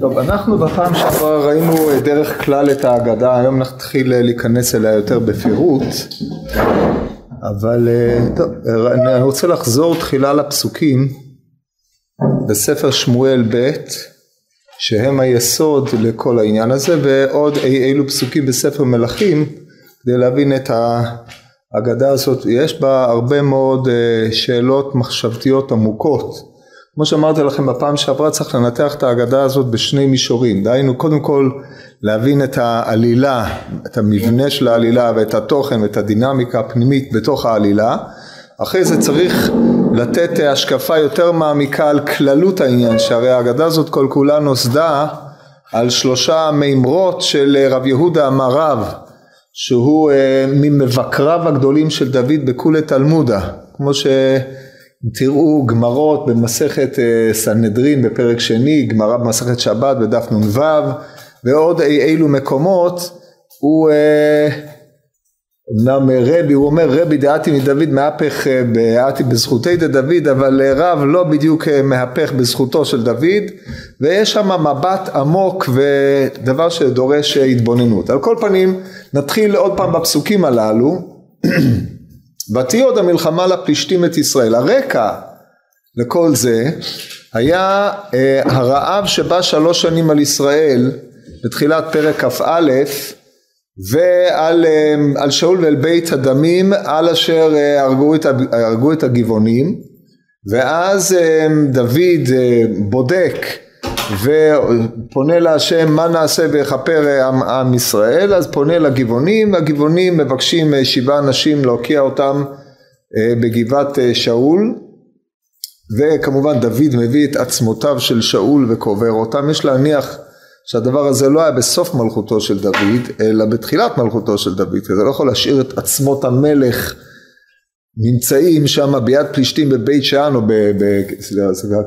טוב, אנחנו בפעם שעברה ראינו דרך כלל את ההגדה, היום נתחיל להיכנס אליה יותר בפירוט, אבל אה, טוב, אני רוצה לחזור תחילה לפסוקים בספר שמואל ב' שהם היסוד לכל העניין הזה ועוד אי אילו פסוקים בספר מלכים כדי להבין את ההגדה הזאת, יש בה הרבה מאוד אה, שאלות מחשבתיות עמוקות כמו שאמרתי לכם בפעם שעברה צריך לנתח את ההגדה הזאת בשני מישורים. דהיינו קודם כל להבין את העלילה את המבנה של העלילה ואת התוכן ואת הדינמיקה הפנימית בתוך העלילה. אחרי זה צריך לתת השקפה יותר מעמיקה על כללות העניין שהרי ההגדה הזאת כל כולה נוסדה על שלושה מימרות של רב יהודה המרב שהוא אה, ממבקריו הגדולים של דוד בכולי תלמודה. כמו ש... תראו גמרות במסכת אה, סנהדרין בפרק שני, גמרא במסכת שבת בדף נ"ו ועוד אי אילו מקומות הוא אה, אמנם רבי, הוא אומר רבי דעתי מדוד מהפך דעתי בזכותי דוד אבל רב לא בדיוק אה, מהפך בזכותו של דוד ויש שם מבט עמוק ודבר שדורש התבוננות. על כל פנים נתחיל עוד פעם בפסוקים הללו ותהי עוד המלחמה לפלישתים את ישראל. הרקע לכל זה היה אה, הרעב שבא שלוש שנים על ישראל בתחילת פרק כ"א ועל אה, שאול ואל בית הדמים על אשר אה, הרגו את, הרגו את הגבעונים ואז אה, דוד בודק ופונה להשם מה נעשה ויכפר עם, עם ישראל? אז פונה לגבעונים הגבעונים מבקשים אה, שבעה אנשים להוקיע אותם אה, בגבעת אה, שאול. וכמובן דוד מביא את עצמותיו של שאול וקובר אותם. יש להניח שהדבר הזה לא היה בסוף מלכותו של דוד אלא בתחילת מלכותו של דוד כי זה לא יכול להשאיר את עצמות המלך נמצאים שם ביד פלישתים בבית שאן או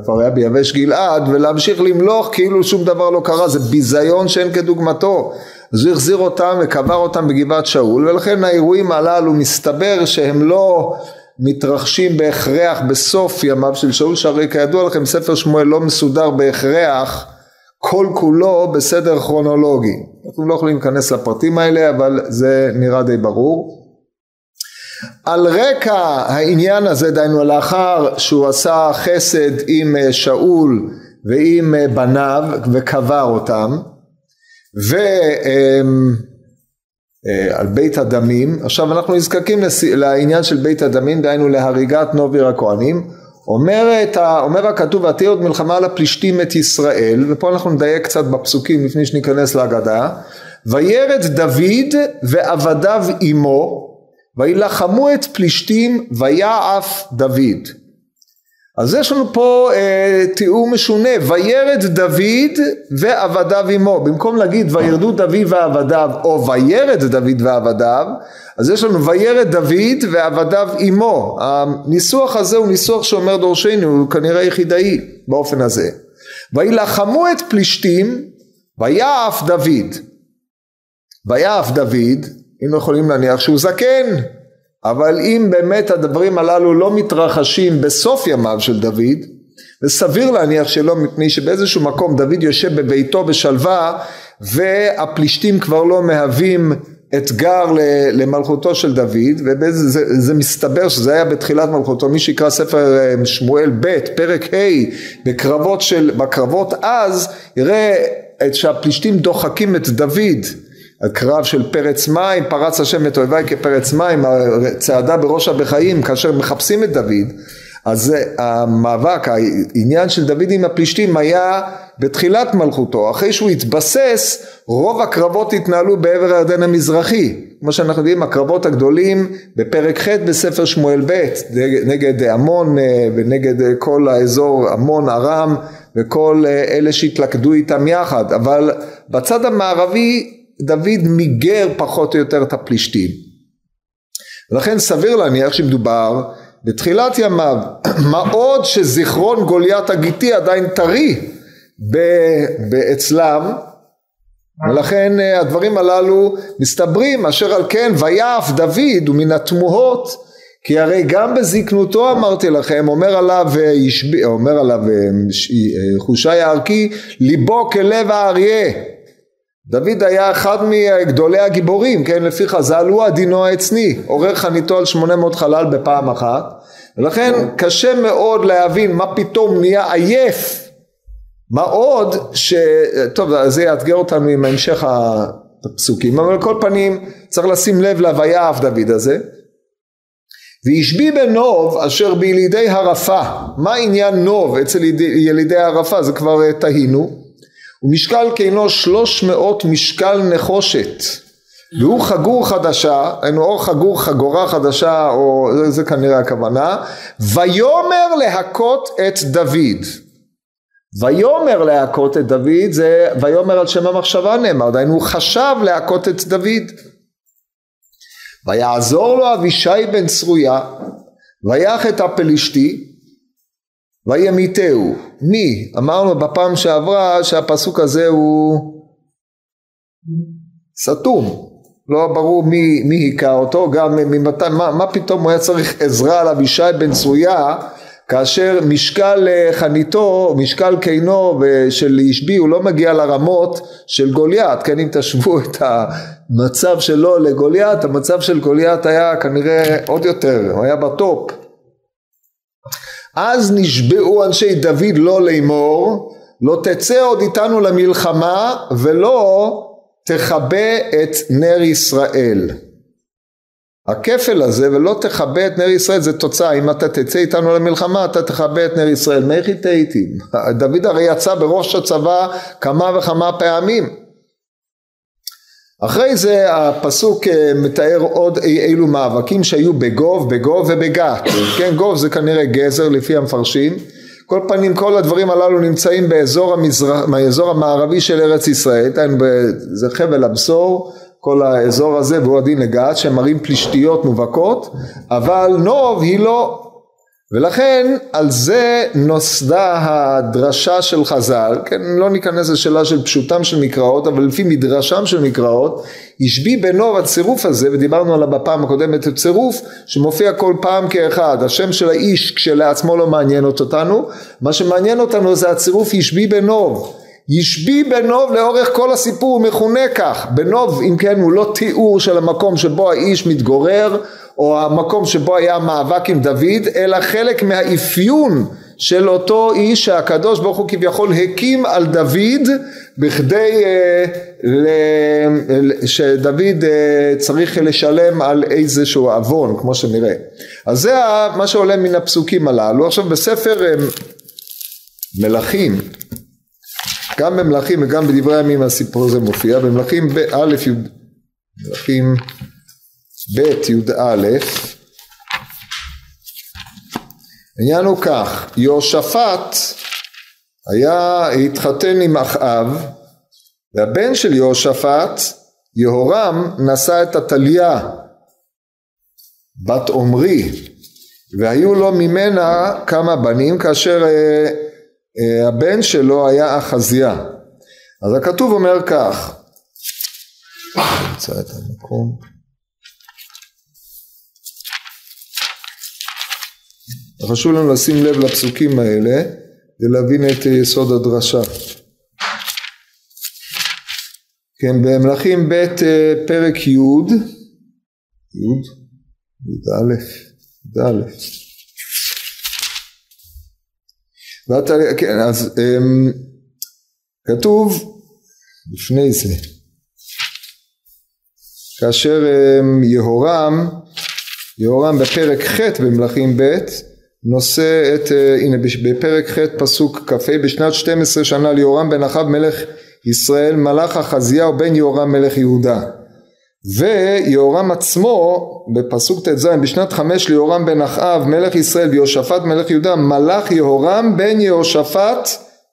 כבר היה ביבש גלעד ולהמשיך למלוך כאילו שום דבר לא קרה. זה ביזיון שאין כדוגמתו. אז הוא החזיר אותם וקבר אותם בגבעת שאול ולכן האירועים הללו מסתבר שהם לא מתרחשים בהכרח בסוף ימיו של שאול שהרי כידוע לכם ספר שמואל לא מסודר בהכרח כל כולו בסדר כרונולוגי. אנחנו לא יכולים להיכנס לפרטים האלה אבל זה נראה די ברור על רקע העניין הזה דהיינו לאחר שהוא עשה חסד עם אה, שאול ועם אה, בניו וקבר אותם ועל אה, בית הדמים. עכשיו אנחנו נזקקים לעניין של בית הדמים דהיינו להריגת נוביר הכהנים. אומר, ה, אומר הכתוב ותהיה עוד מלחמה לפלישתים את ישראל ופה אנחנו נדייק קצת בפסוקים לפני שניכנס להגדה. וירד דוד ועבדיו עמו וילחמו את פלישתים ויעף דוד. אז יש לנו פה אה, תיאור משונה, וירד דוד ועבדיו עמו, במקום להגיד וירדו דוד ועבדיו או וירד דוד ועבדיו, אז יש לנו וירד דוד ועבדיו עמו, הניסוח הזה הוא ניסוח שאומר דורשנו, הוא כנראה יחידאי באופן הזה. וילחמו את פלישתים ויעף דוד, ויעף דוד היינו יכולים להניח שהוא זקן. אבל אם באמת הדברים הללו לא מתרחשים בסוף ימיו של דוד וסביר להניח שלא מפני שבאיזשהו מקום דוד יושב בביתו בשלווה והפלישתים כבר לא מהווים אתגר למלכותו של דוד וזה מסתבר שזה היה בתחילת מלכותו מי שיקרא ספר אה, שמואל ב' פרק ה' בקרבות של בקרבות אז יראה שהפלישתים דוחקים את דוד הקרב של פרץ מים, פרץ השם את אויביי כפרץ מים, הצעדה בראש הבחיים כאשר מחפשים את דוד, אז המאבק, העניין של דוד עם הפלישתים היה בתחילת מלכותו, אחרי שהוא התבסס רוב הקרבות התנהלו בעבר הירדן המזרחי, כמו שאנחנו יודעים הקרבות הגדולים בפרק ח' בספר שמואל ב' נגד עמון אה, ונגד כל האזור עמון ארם וכל אה, אלה שהתלכדו איתם יחד, אבל בצד המערבי דוד מיגר פחות או יותר את הפלישתים. ולכן סביר להניח שמדובר בתחילת ימיו, מה עוד שזיכרון גוליית הגיתי עדיין טרי אצלם ולכן אה, הדברים הללו מסתברים אשר על כן ויעף דוד ומן התמוהות כי הרי גם בזקנותו אמרתי לכם אומר עליו ישבי, אומר עליו חושי הערכי ליבו כלב האריה דוד היה אחד מגדולי הגיבורים כן? לפי חז"ל הוא הדינו העצני. עורר חניתו על 800 חלל בפעם אחת. ולכן קשה מאוד להבין מה פתאום נהיה עייף. מה עוד ש... טוב זה יאתגר אותנו עם המשך הפסוקים. אבל על כל פנים צריך לשים לב להוויה אף דוד הזה. וישבי בנוב אשר בילידי הרפה. מה עניין נוב אצל ילידי הרפה? זה כבר אה, תהינו ומשקל כינו שלוש מאות משקל נחושת והוא חגור חדשה, היינו או חגור חגורה חדשה או זה, זה כנראה הכוונה, ויאמר להכות את דוד. ויאמר להכות את דוד זה ויאמר על שם המחשבה נאמר, דהיינו הוא חשב להכות את דוד. ויעזור לו אבישי בן צרויה ויח את הפלישתי וימיתהו. מי? אמרנו בפעם שעברה שהפסוק הזה הוא סתום. לא ברור מי, מי היכה אותו, גם ממתי, מה, מה פתאום הוא היה צריך עזרה על אבישי בן צרויה כאשר משקל אה, חניתו, משקל קינו של ישבי הוא לא מגיע לרמות של גוליית, כן אם תשוו את המצב שלו לגוליית, המצב של גוליית היה כנראה עוד יותר, הוא היה בטופ. אז נשבעו אנשי דוד לא לאמור, לא תצא עוד איתנו למלחמה ולא תכבה את נר ישראל. הכפל הזה ולא תכבה את נר ישראל זה תוצאה. אם אתה תצא איתנו למלחמה אתה תכבה את נר ישראל. מי חיטה איתי? דוד הרי יצא בראש הצבא כמה וכמה פעמים אחרי זה הפסוק אה, מתאר עוד אילו מאבקים שהיו בגוב, בגוב ובגת. כן גוב זה כנראה גזר לפי המפרשים. כל פנים כל הדברים הללו נמצאים באזור, המזרח, באזור המערבי של ארץ ישראל, זה חבל הבשור, כל האזור הזה והוא הדין לגת שהם מראים פלישתיות מובהקות, אבל נוב היא לא ולכן על זה נוסדה הדרשה של חז"ל, כן, לא ניכנס לשאלה של פשוטם של מקראות, אבל לפי מדרשם של מקראות, השביא בנוב הצירוף הזה, ודיברנו עליו בפעם הקודמת, הוא צירוף שמופיע כל פעם כאחד, השם של האיש כשלעצמו לא מעניין אותנו, מה שמעניין אותנו זה הצירוף השביא בנוב, ישבי בנוב לאורך כל הסיפור הוא מכונה כך, בנוב אם כן הוא לא תיאור של המקום שבו האיש מתגורר או המקום שבו היה המאבק עם דוד, אלא חלק מהאפיון של אותו איש שהקדוש ברוך הוא כביכול הקים על דוד בכדי אה, ל, שדוד אה, צריך לשלם על איזשהו עוון כמו שנראה. אז זה מה שעולה מן הפסוקים הללו. עכשיו בספר אה, מלכים גם במלכים וגם בדברי הימים הסיפור הזה מופיע במלכים באלף מלכים ב' י"א העניין הוא כך יהושפט היה התחתן עם אחאב והבן של יהושפט יהורם נשא את עתליה בת עמרי והיו לו ממנה כמה בנים כאשר אה, אה, הבן שלו היה אחזיה. אז הכתוב אומר כך נמצא את המקום חשוב לנו לשים לב לפסוקים האלה ולהבין את יסוד הדרשה. כן, במלכים ב' אה, פרק י', י', י"א, י"א. ואתה, כן, אז um, כתוב לפני זה, כאשר um, יהורם, יהורם בפרק ח' במלכים ב', נושא את, אה, הנה בפרק ח' פסוק כ"ה בשנת 12 שנה ליהורם בן אחאב מלך ישראל מלך אחזיהו בן יהורם מלך יהודה. ויהורם עצמו בפסוק ט"ז בשנת חמש ליהורם בן אחאב מלך ישראל ויהושפט מלך יהודה מלך יהורם בן יהושפט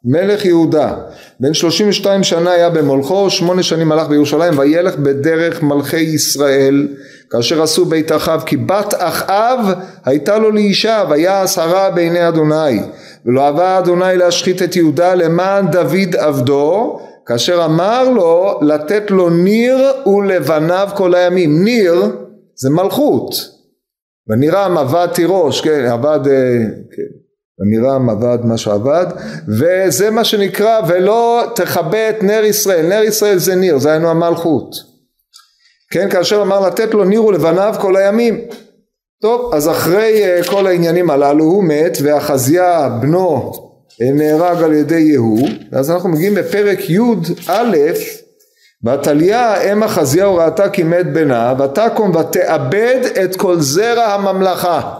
מלך יהודה. בן שלושים ושתיים שנה היה במולכו שמונה שנים הלך בירושלים וילך בדרך מלכי ישראל כאשר עשו בית אחאב כי בת אחאב הייתה לו לאישה ויעש הרע בעיני אדוני. ולא אהבה אדוני להשחית את יהודה למען דוד עבדו כאשר אמר לו לתת לו ניר ולבניו כל הימים. ניר זה מלכות. ונירם עבד תירוש, כן, עבד, אה, כן, ונירם עבד מה שעבד, וזה מה שנקרא ולא תכבה את נר ישראל, נר ישראל זה ניר, זה היינו המלכות, כן, כאשר אמר לתת לו ניר ולבניו כל הימים, טוב, אז אחרי אה, כל העניינים הללו הוא מת ואחזיה בנו אה, נהרג על ידי יהוא, אז אנחנו מגיעים בפרק י"א ועתליה אם אחזיהו ראתה כי מת בנה ותקום ותאבד את כל זרע הממלכה.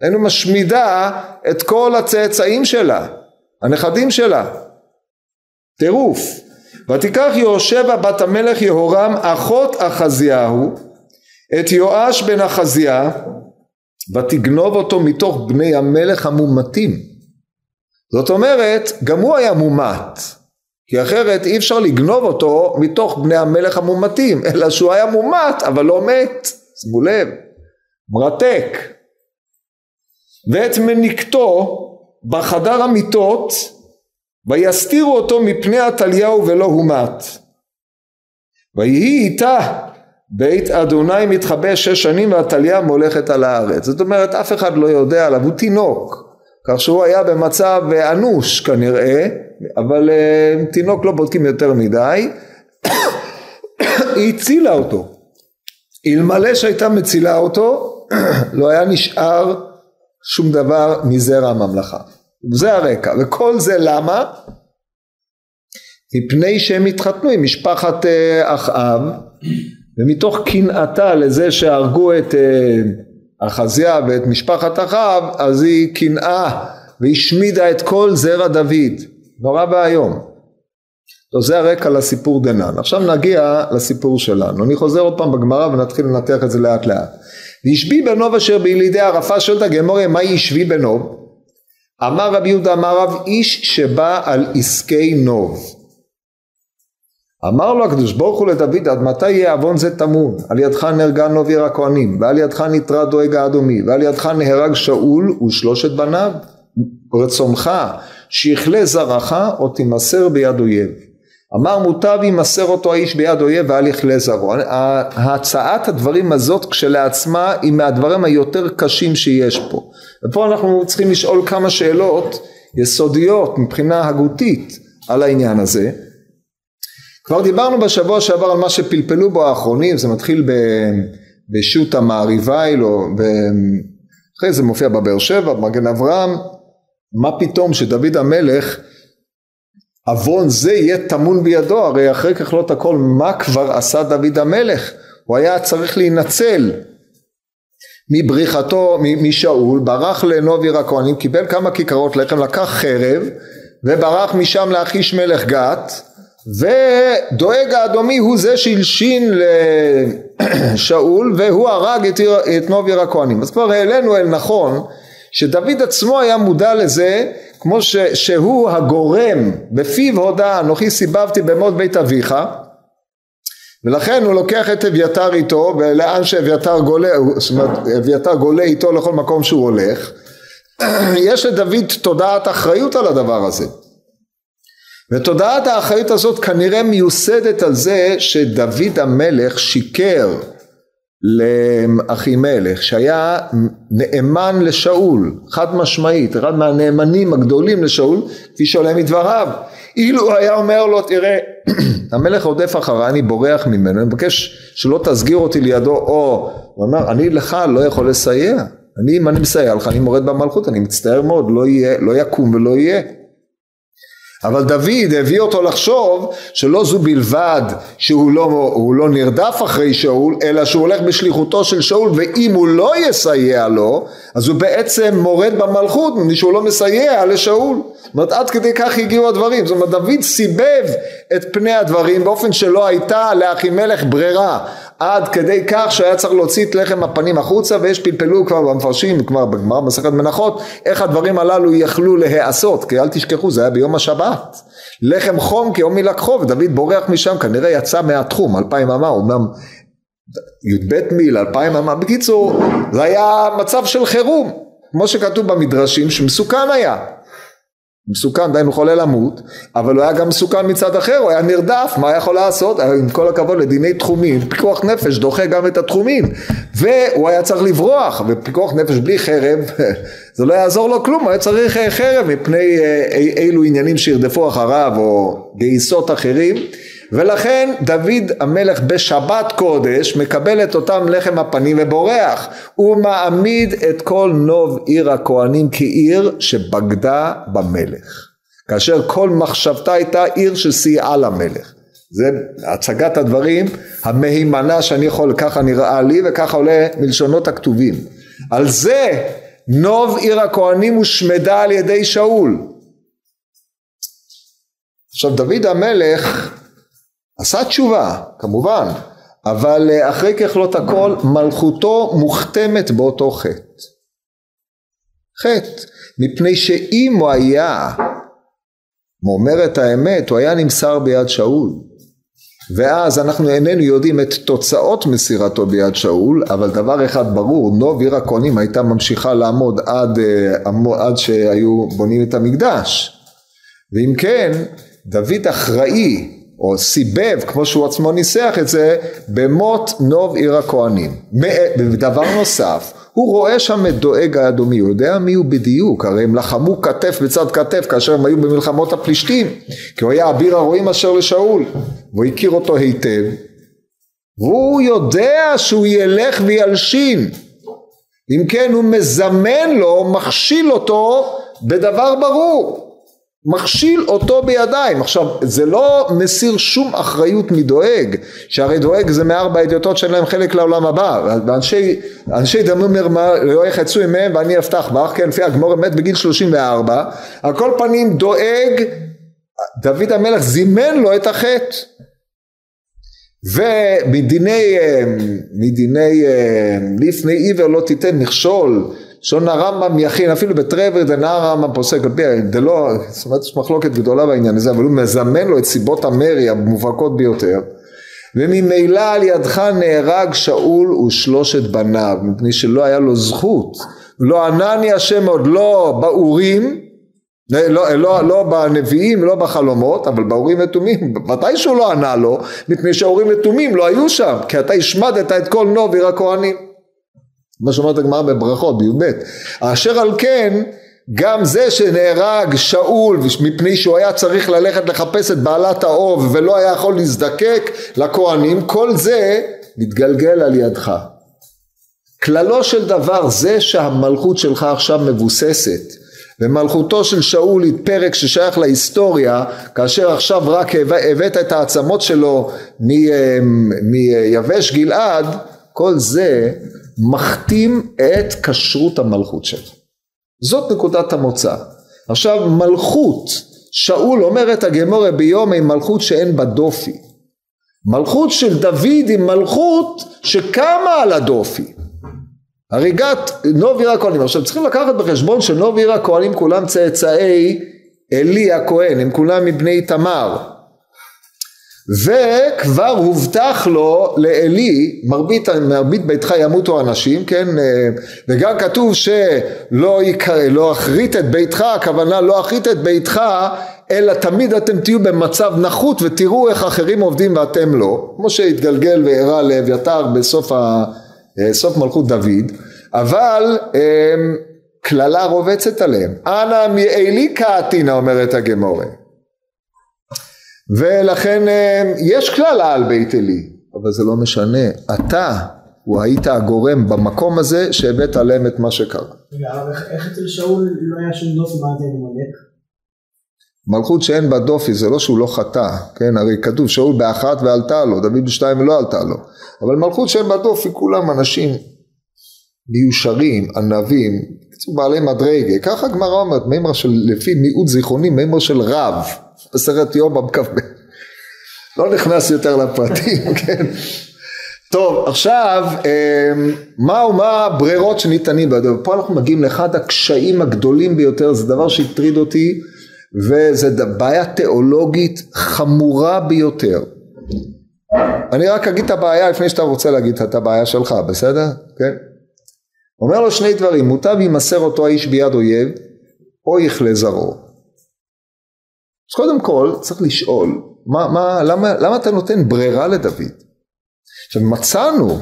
היינו משמידה את כל הצאצאים שלה הנכדים שלה. טירוף ותיקח יהושבע בת המלך יהורם אחות אחזיהו את יואש בן אחזיה ותגנוב אותו מתוך בני המלך המומתים זאת אומרת גם הוא היה מומת כי אחרת אי אפשר לגנוב אותו מתוך בני המלך המומתים, אלא שהוא היה מומת אבל לא מת, שימו לב, מרתק. ואת מניקתו בחדר המיטות ויסתירו אותו מפני עתליהו ולא הומת. ויהי איתה בית אדוני מתחבא שש שנים ועתליה מולכת על הארץ. זאת אומרת אף אחד לא יודע עליו, הוא תינוק, כך שהוא היה במצב אנוש כנראה אבל uh, תינוק לא בודקים יותר מדי, היא הצילה אותו. אלמלא שהייתה מצילה אותו, לא היה נשאר שום דבר מזרע הממלכה. זה הרקע, וכל זה למה? מפני שהם התחתנו עם משפחת uh, אחאב, ומתוך קנאתה לזה שהרגו את uh, אחזיה ואת משפחת אחאב, אז היא קנאה והשמידה את כל זרע דוד. נורא ואיום. טוב זה הרקע לסיפור דנן. עכשיו נגיע לסיפור שלנו. אני חוזר עוד פעם בגמרא ונתחיל לנתח את זה לאט לאט. וישבי בנוב אשר בילידי ערפה שואלת הגמורה מה ישבי בנוב? אמר רבי יהודה אמר רב איש שבא על עסקי נוב. אמר לו הקדוש ברוך הוא לדוד עד מתי יהיה עוון זה טמון על ידך נהרגה נוב עיר הכהנים ועל ידך נטרע דואג האדומי ועל ידך נהרג שאול ושלושת בניו רצונך שיכלה זרעך או תימסר ביד אויב. אמר מוטב יימסר אותו האיש ביד אויב ואל יכלה זרעו. הצעת הדברים הזאת כשלעצמה היא מהדברים היותר קשים שיש פה. ופה אנחנו צריכים לשאול כמה שאלות יסודיות מבחינה הגותית על העניין הזה. כבר דיברנו בשבוע שעבר על מה שפלפלו בו האחרונים, זה מתחיל בשו"ת המעריבי, אחרי זה מופיע בבאר שבע, במגן אברהם, מה פתאום שדוד המלך עוון זה יהיה טמון בידו הרי אחרי ככלות הכל מה כבר עשה דוד המלך? הוא היה צריך להינצל מבריחתו משאול ברח לנוביר הכהנים קיבל כמה כיכרות לחם לקח חרב וברח משם לאחיש מלך גת ודואג האדומי הוא זה שהלשין לשאול והוא הרג את, את נוביר הכהנים. אז כבר העלינו אל נכון שדוד עצמו היה מודע לזה כמו ש, שהוא הגורם בפיו הודה אנוכי סיבבתי במות בית אביך ולכן הוא לוקח את אביתר איתו ולאן שאביתר גולה, זאת אומרת אביתר גולה איתו לכל מקום שהוא הולך יש לדוד תודעת אחריות על הדבר הזה. ותודעת האחריות הזאת כנראה מיוסדת על זה שדוד המלך שיקר לאחימלך שהיה נאמן לשאול חד משמעית אחד מהנאמנים הגדולים לשאול כפי שעולה מדבריו. אילו היה אומר לו תראה המלך רודף אחריי אני בורח ממנו אני מבקש שלא תסגיר אותי לידו או הוא אומר אני לך לא יכול לסייע. אני אם אני מסייע לך אני מורד במלכות אני מצטער מאוד לא יהיה לא יקום ולא יהיה אבל דוד הביא אותו לחשוב שלא זו בלבד שהוא לא, לא נרדף אחרי שאול אלא שהוא הולך בשליחותו של שאול ואם הוא לא יסייע לו אז הוא בעצם מורד במלכות מפני שהוא לא מסייע לשאול. זאת אומרת עד כדי כך הגיעו הדברים. זאת אומרת דוד סיבב את פני הדברים באופן שלא הייתה לאחימלך ברירה עד כדי כך שהיה צריך להוציא את לחם הפנים החוצה ויש פלפלו כבר במפרשים כבר בגמרא מסכת מנחות איך הדברים הללו יכלו להיעשות כי אל תשכחו זה היה ביום השבת. לחם חום כיום מלקחו ודוד בורח משם כנראה יצא מהתחום אלפיים אמה אמנם י"ב מיל אלפיים אמה. בקיצור זה היה מצב של חירום כמו שכתוב במדרשים שמסוכן היה מסוכן, דהיינו חולה למות, אבל הוא היה גם מסוכן מצד אחר, הוא היה נרדף, מה יכול לעשות? עם כל הכבוד לדיני תחומים, פיקוח נפש דוחה גם את התחומים, והוא היה צריך לברוח, ופיקוח נפש בלי חרב, זה לא יעזור לו כלום, הוא היה צריך אה, חרב מפני אה, אילו עניינים שירדפו אחריו, או גייסות אחרים. ולכן דוד המלך בשבת קודש מקבל את אותם לחם הפנים ובורח. הוא מעמיד את כל נוב עיר הכהנים כעיר שבגדה במלך. כאשר כל מחשבתה הייתה עיר שסייעה למלך. זה הצגת הדברים המהימנה שאני יכול ככה נראה לי וככה עולה מלשונות הכתובים. על זה נוב עיר הכהנים הושמדה על ידי שאול. עכשיו דוד המלך עשה תשובה, כמובן, אבל אה, אחרי ככלות הכל מלכותו מוכתמת באותו חטא. חטא, מפני שאם הוא היה אומר את האמת, הוא היה נמסר ביד שאול. ואז אנחנו איננו יודעים את תוצאות מסירתו ביד שאול, אבל דבר אחד ברור, נוב עיר הכהנים הייתה ממשיכה לעמוד עד, אה, עד שהיו בונים את המקדש. ואם כן, דוד אחראי או סיבב, כמו שהוא עצמו ניסח את זה, במות נוב עיר הכהנים. ודבר נוסף, הוא רואה שם את דואג האדומי, הוא יודע מי הוא בדיוק, הרי הם לחמו כתף בצד כתף כאשר הם היו במלחמות הפלישתים, כי הוא היה אביר הרועים אשר לשאול, והוא הכיר אותו היטב, והוא יודע שהוא ילך וילשין, אם כן הוא מזמן לו, מכשיל אותו בדבר ברור. מכשיל אותו בידיים. עכשיו, זה לא מסיר שום אחריות מדואג, שהרי דואג זה מארבע אדיוטות שאין להם חלק לעולם הבא. ואנשי אנשי דמומר לא יחצו עמהם ואני אפתח בך, כן, לפי הגמור מת בגיל שלושים וארבע. על כל פנים דואג, דוד המלך זימן לו את החטא. ומדיני מדיני לפני עיוור לא תיתן מכשול לשון הרמב"ם יכין אפילו בטרבר דנא הרמב"ם פוסק על פי דלא זאת אומרת יש מחלוקת גדולה בעניין הזה אבל הוא מזמן לו את סיבות המרי המובהקות ביותר וממילא על ידך נהרג שאול ושלושת בניו מפני שלא היה לו זכות. לא ענני השם עוד לא באורים לא, לא, לא, לא בנביאים, לא בחלומות, אבל באורים ותומים, ודאי שהוא לא ענה לו, מפני שהאורים ותומים לא היו שם, כי אתה השמדת את כל נוב עיר הכהנים. מה שאומרת הגמרא בברכות בי"ב. אשר על כן גם זה שנהרג שאול מפני שהוא היה צריך ללכת לחפש את בעלת האוב ולא היה יכול להזדקק לכהנים כל זה מתגלגל על ידך. כללו של דבר זה שהמלכות שלך עכשיו מבוססת ומלכותו של שאול היא פרק ששייך להיסטוריה כאשר עכשיו רק הבאת את העצמות שלו מיבש גלעד כל זה מכתים את כשרות המלכות שלו. זאת נקודת המוצא. עכשיו מלכות, שאול אומר את הגמורה ביום עם מלכות שאין בה דופי. מלכות של דוד היא מלכות שקמה על הדופי. הריגת נוב עיר הכהנים. עכשיו צריכים לקחת בחשבון שנוב עיר הכהנים כולם צאצאי עלי הכהן, הם כולם מבני תמר. וכבר הובטח לו לעלי מרבית, מרבית ביתך ימותו אנשים כן? וגם כתוב שלא יקרא, לא אחרית את ביתך הכוונה לא אחרית את ביתך אלא תמיד אתם תהיו במצב נחות ותראו איך אחרים עובדים ואתם לא. כמו שהתגלגל ואירע לאביתר בסוף ה, סוף מלכות דוד אבל קללה רובצת עליהם. אנא מעלי קעתינא אומרת הגמורה ולכן אה, יש כללה על בית עלי, אבל זה לא משנה, אתה הוא היית הגורם במקום הזה שהבאת עליהם את מה שקרה. רגע, איך אצל שאול לא היה שום דופי מה זה מלך? מלכות שאין בה דופי זה לא שהוא לא חטא, כן, הרי כתוב שאול באחת ועלתה לו, דוד בשתיים ולא עלתה לו, אבל מלכות שאין בה דופי כולם אנשים מיושרים, ענבים, בעלי מדרגה, ככה הגמרא אומרת, מימרה של, לפי מיעוט זיכרוני, מימרה של רב. בסרט יום במכ"ב. לא נכנס יותר לפרטים, כן. טוב, עכשיו, אמ, מה הברירות שניתנים בידו? פה אנחנו מגיעים לאחד הקשיים הגדולים ביותר, זה דבר שהטריד אותי, וזה בעיה תיאולוגית חמורה ביותר. אני רק אגיד את הבעיה לפני שאתה רוצה להגיד את הבעיה שלך, בסדר? כן? אומר לו שני דברים, מוטב יימסר אותו האיש ביד אויב, או יכלה זרעו. אז קודם כל צריך לשאול, מה, מה, למה, למה אתה נותן ברירה לדוד? עכשיו מצאנו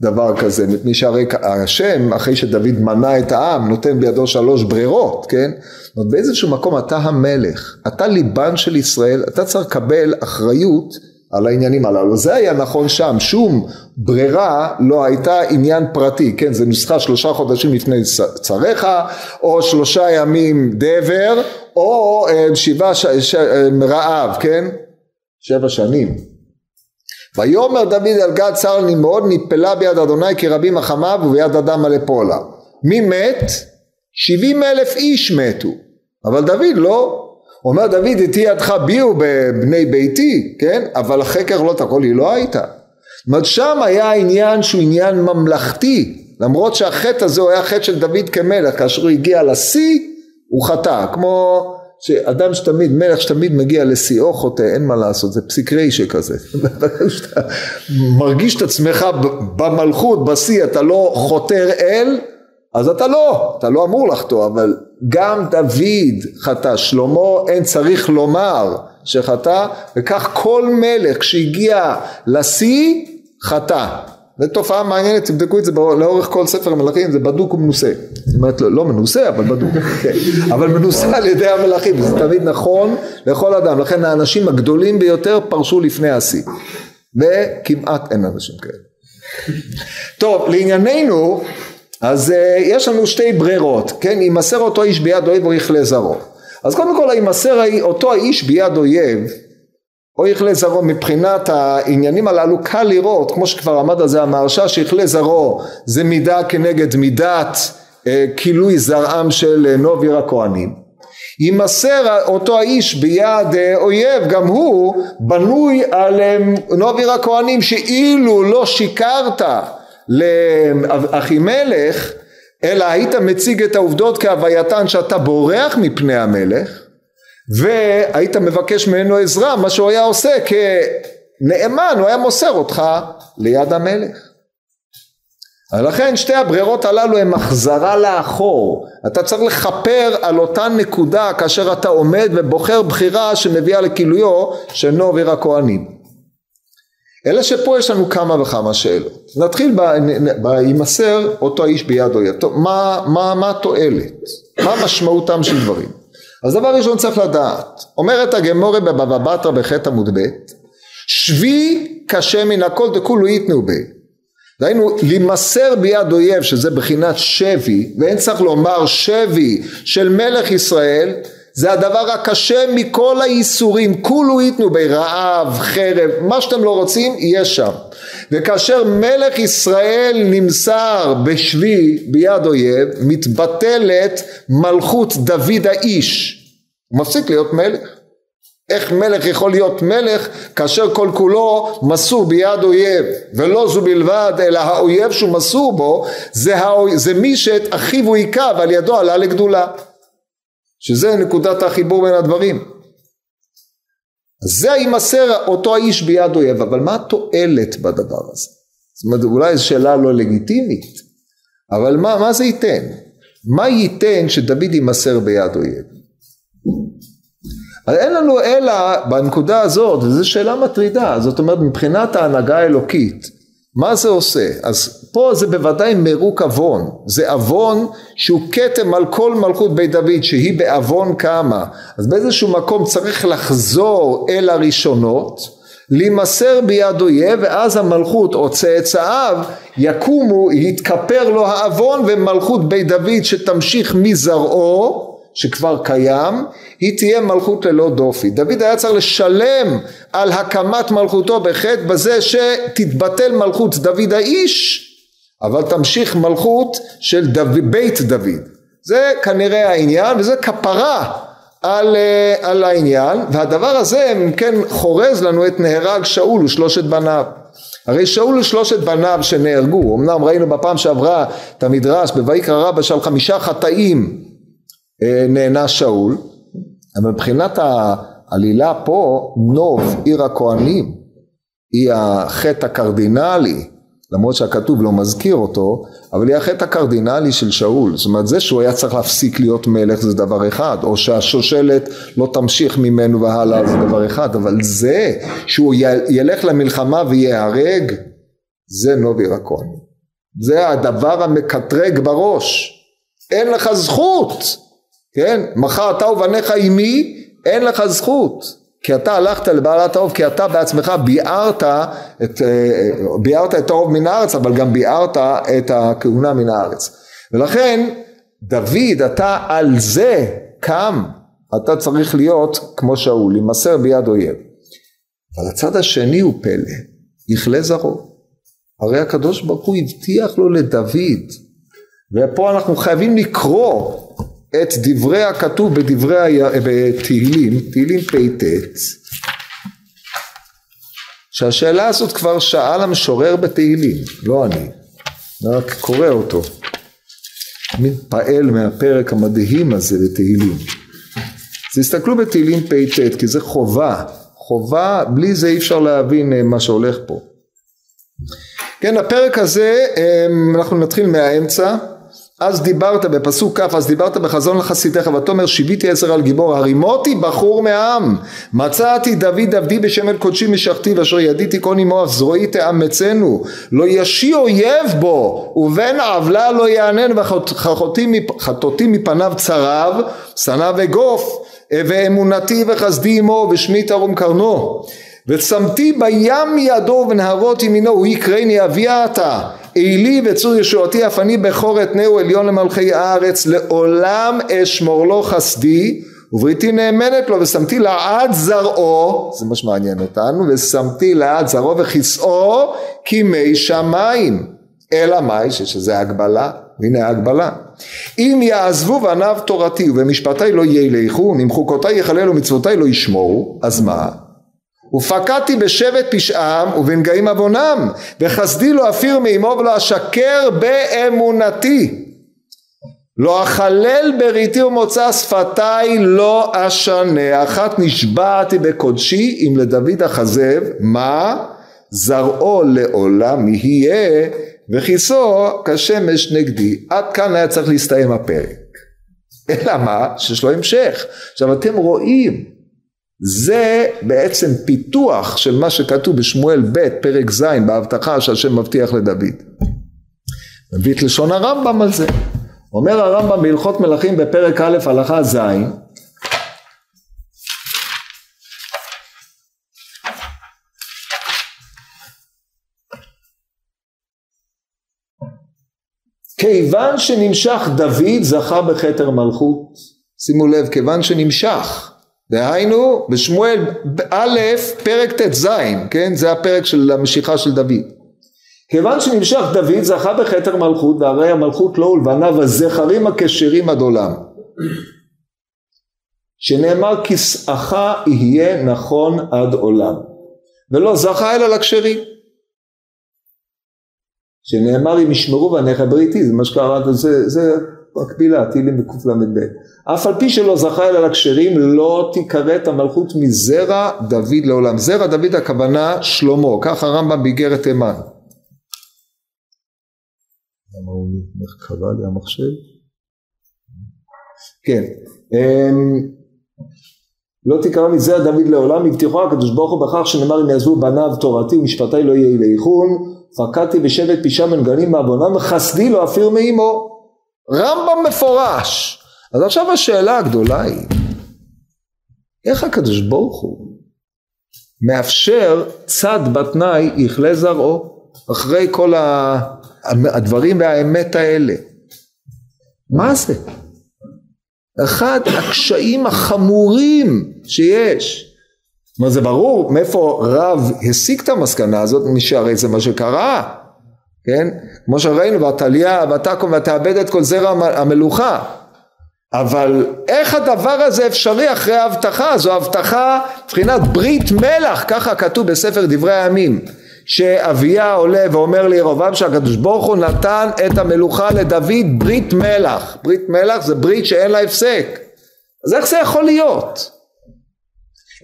דבר כזה, מפני שהרי השם אחרי שדוד מנה את העם נותן בידו שלוש ברירות, כן? זאת אומרת באיזשהו מקום אתה המלך, אתה ליבן של ישראל, אתה צריך לקבל אחריות על העניינים הללו. זה היה נכון שם, שום ברירה לא הייתה עניין פרטי, כן? זה נוסחה שלושה חודשים לפני צריך, או שלושה ימים דבר, או אה, שבעה ש... ש... אה, רעב, כן? שבע שנים. ויאמר דוד על גד צר לי מאוד נפלה ביד אדוני כי רבים מחמיו וביד אדם מלא פולה. מי מת? שבעים אלף איש מתו. אבל דוד לא. אומר דוד איתי ידך ביהו בבני ביתי, כן? אבל החקר לא תקול היא לא הייתה. זאת אומרת שם היה עניין שהוא עניין ממלכתי למרות שהחטא הזה הוא היה חטא של דוד כמלך כאשר הוא הגיע לשיא הוא חטא כמו שאדם שתמיד, מלך שתמיד מגיע לשיאו חוטא, אין מה לעשות, זה פסיק רישה כזה. כשאתה מרגיש את עצמך במלכות, בשיא, אתה לא חותר אל, אז אתה לא, אתה לא אמור לחטוא, אבל גם דוד חטא, שלמה אין צריך לומר שחטא, וכך כל מלך כשהגיע לשיא חטא. זו תופעה מעניינת, תבדקו את זה לאורך כל ספר המלכים, זה בדוק ומנוסה. זאת אומרת, לא, לא מנוסה, אבל בדוק, כן. אבל מנוסה על ידי המלכים, זה תמיד נכון לכל אדם. לכן האנשים הגדולים ביותר פרשו לפני השיא. וכמעט אין אנשים כאלה. טוב, לענייננו, אז uh, יש לנו שתי ברירות, כן? יימסר אותו איש ביד אויב או יכלה זרעו. אז קודם כל, יימסר אותו האיש ביד אויב, או יכלה זרעו מבחינת העניינים הללו קל לראות כמו שכבר עמד על זה המהרש"א שיכלה זרעו זה מידה כנגד מידת אה, כילוי זרעם של אה, נוב עיר הכהנים. יימסר אותו האיש ביד אה, אויב גם הוא בנוי על נוב עיר הכהנים שאילו לא שיקרת לאחימלך אלא היית מציג את העובדות כהווייתן שאתה בורח מפני המלך והיית מבקש ממנו עזרה, מה שהוא היה עושה כנאמן, הוא היה מוסר אותך ליד המלך. לכן שתי הברירות הללו הן החזרה לאחור. אתה צריך לכפר על אותה נקודה כאשר אתה עומד ובוחר בחירה שמביאה לכילויו של נוב עיר הכהנים. אלא שפה יש לנו כמה וכמה שאלות. נתחיל בימסר אותו האיש ביד אויב. מה, מה, מה התועלת? מה משמעותם של דברים? אז דבר ראשון צריך לדעת, אומרת הגמורה בבבא בתרא בחטא עמוד ב', שבי קשה מן הכל דכולו יתנו בי. דהיינו, להימסר ביד אויב שזה בחינת שבי, ואין צריך לומר שבי של מלך ישראל, זה הדבר הקשה מכל האיסורים, כולו ייתנו בי רעב, חרב, מה שאתם לא רוצים, יהיה שם. וכאשר מלך ישראל נמסר בשבי ביד אויב, מתבטלת מלכות דוד האיש. הוא מפסיק להיות מלך. איך מלך יכול להיות מלך כאשר כל כולו מסור ביד אויב ולא זו בלבד אלא האויב שהוא מסור בו זה, האויב, זה מי שאת אחיו הוא היכה ועל ידו עלה לגדולה שזה נקודת החיבור בין הדברים זה יימסר אותו האיש ביד אויב. אבל מה התועלת בדבר הזה? זאת אומרת אולי זו שאלה לא לגיטימית אבל מה, מה זה ייתן? מה ייתן שדוד יימסר ביד אויב? אז אין לנו אלא בנקודה הזאת, וזו שאלה מטרידה, זאת אומרת מבחינת ההנהגה האלוקית, מה זה עושה? אז פה זה בוודאי מרוק עוון, זה עוון שהוא כתם על כל מלכות בית דוד שהיא בעוון קמה, אז באיזשהו מקום צריך לחזור אל הראשונות, להימסר ביד אויב ואז המלכות או צאצאיו יקומו, יתכפר לו העוון ומלכות בית דוד שתמשיך מזרעו שכבר קיים, היא תהיה מלכות ללא דופי. דוד היה צריך לשלם על הקמת מלכותו בחטא בזה שתתבטל מלכות דוד האיש, אבל תמשיך מלכות של דוד, בית דוד. זה כנראה העניין וזה כפרה על, אה, על העניין והדבר הזה אם כן חורז לנו את נהרג שאול ושלושת בניו. הרי שאול ושלושת בניו שנהרגו, אמנם ראינו בפעם שעברה את המדרש בויקרא רבא שעל חמישה חטאים אה, נענש שאול, אבל מבחינת העלילה פה, נוב, עיר הכהנים, היא החטא הקרדינלי, למרות שהכתוב לא מזכיר אותו, אבל היא החטא הקרדינלי של שאול, זאת אומרת זה שהוא היה צריך להפסיק להיות מלך זה דבר אחד, או שהשושלת לא תמשיך ממנו והלאה זה דבר אחד, אבל זה שהוא ילך למלחמה וייהרג, זה נובי רקון, זה הדבר המקטרג בראש, אין לך זכות, כן, מחר אתה ובניך עימי, אין לך זכות. כי אתה הלכת לבעלת האוב, כי אתה בעצמך ביארת את, אה, ביארת את האוב מן הארץ, אבל גם ביארת את הכהונה מן הארץ. ולכן, דוד, אתה על זה קם, אתה צריך להיות כמו שאול, להימסר ביד אויב. אבל הצד השני הוא פלא, יכלה זרעו. הרי הקדוש ברוך הוא הבטיח לו לדוד, ופה אנחנו חייבים לקרוא את דברי הכתוב בדברי, בתהילים, תהילים פט, שהשאלה הזאת כבר שאל המשורר בתהילים, לא אני, אני רק קורא אותו, מתפעל מהפרק המדהים הזה בתהילים. אז תסתכלו בתהילים פט, כי זה חובה, חובה, בלי זה אי אפשר להבין אה, מה שהולך פה. כן, הפרק הזה, אה, אנחנו נתחיל מהאמצע, אז דיברת בפסוק כ' אז דיברת בחזון לחסידיך ותאמר שיביתי עזר על גיבור הרימותי בחור מעם מצאתי דוד עבדי בשם אל קודשי משכתי ואשר ידיתי כל נימו אף זרועי תאמצנו. לא ישי אויב בו ובן עוולה לא יענן וחטאתי מפניו צרב שנא וגוף ואמונתי וחסדי עמו ושמי תרום קרנו. וצמתי בים ידו ונהרות ימינו הוא יקרני אביה אתה עילי וצור ישועתי אף אני בכור אתנהו עליון למלכי הארץ לעולם אשמור לו חסדי ובריתי נאמנת לו ושמתי לעד זרעו זה מה שמעניין אותנו ושמתי לעד זרעו וכיסאו כמי שמיים. אלא מאי שזה הגבלה הנה ההגבלה. אם יעזבו בניו תורתי ובמשפטי לא ילכו אם חוקותי יחללו ומצוותי לא ישמורו אז מה ופקדתי בשבט פשעם ובנגעים עוונם וחסדי לא אפיר מאמו ולא אשקר באמונתי. לא אכלל בריתי ומוצא שפתי לא אשנה. אחת נשבעתי בקודשי אם לדוד אכזב מה? זרעו לעולם יהיה וכיסו כשמש נגדי. עד כאן היה צריך להסתיים הפרק. אלא מה? שיש לו המשך. עכשיו אתם רואים זה בעצם פיתוח של מה שכתוב בשמואל ב' פרק ז' בהבטחה שהשם מבטיח לדוד. מביא את לשון הרמב"ם על זה. אומר הרמב"ם בהלכות מלכים בפרק א' הלכה ז' כיוון שנמשך דוד זכה בכתר מלכות שימו לב כיוון שנמשך דהיינו בשמואל א' פרק ט"ז, כן? זה הפרק של המשיכה של דוד. כיוון שנמשך דוד זכה בכתר מלכות והרי המלכות לא ולבניו הזכרים הכשרים עד עולם. שנאמר כסאך יהיה נכון עד עולם ולא זכה אלא לכשרים. שנאמר אם ישמרו בניך בריתי זה מה שקראת זה, זה מקבילה תהילים בקל"ב אף על פי שלא זכה אלא לכשרים לא תיכרת המלכות מזרע דוד לעולם. זרע דוד הכוונה שלמה. כך הרמב"ם באיגרת תימן. למה הוא קבע לי המחשב? כן. אמ, לא תקרא מזרע דוד לעולם. הבטיחו הקדוש ברוך הוא בכך שנאמר אם יעזבו בניו תורתי ומשפטי לא יהיה לאיכון. פקדתי בשבט פשע מנגנים מעוונם וחסדי לא אפיר מאמו רמב"ם מפורש אז עכשיו השאלה הגדולה היא, איך הקדוש ברוך הוא מאפשר צד בתנאי יכלה זרעו אחרי כל הדברים והאמת האלה? מה זה? אחד הקשיים החמורים שיש. זאת אומרת זה ברור מאיפה רב הסיק את המסקנה הזאת, שהרי זה מה שקרה, כן? כמו שראינו, ותליה ותקום ותאבד את כל זרע המלוכה. אבל איך הדבר הזה אפשרי אחרי ההבטחה? זו הבטחה מבחינת ברית מלח, ככה כתוב בספר דברי הימים, שאביה עולה ואומר לירובעם שהקדוש ברוך הוא נתן את המלוכה לדוד ברית מלח. ברית מלח זה ברית שאין לה הפסק. אז איך זה יכול להיות?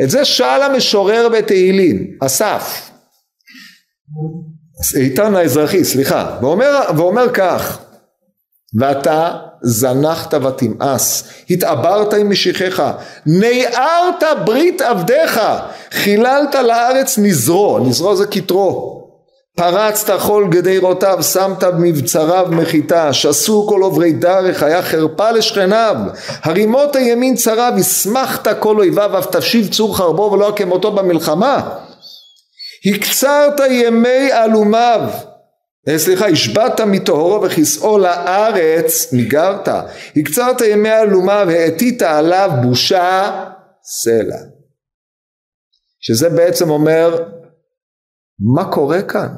את זה שאל המשורר בתהילים, אסף. איתן האזרחי, סליחה, ואומר, ואומר כך, ואתה זנחת ותמאס, התעברת עם משיחיך, ניערת ברית עבדיך, חיללת לארץ נזרו, נזרו זה כתרו, פרצת כל גדירותיו, שמת מבצריו מחיתה, שסו כל עוברי דרך, היה חרפה לשכניו, הרימות הימין צריו, הסמכת כל אויביו, אף תשיב צור חרבו ולא כמותו במלחמה. הקצרת ימי אלומיו, אה, סליחה, השבעת מטהרו וכסאו לארץ, ניגרת, הקצרת ימי אלומיו, העתית עליו בושה סלע. שזה בעצם אומר, מה קורה כאן?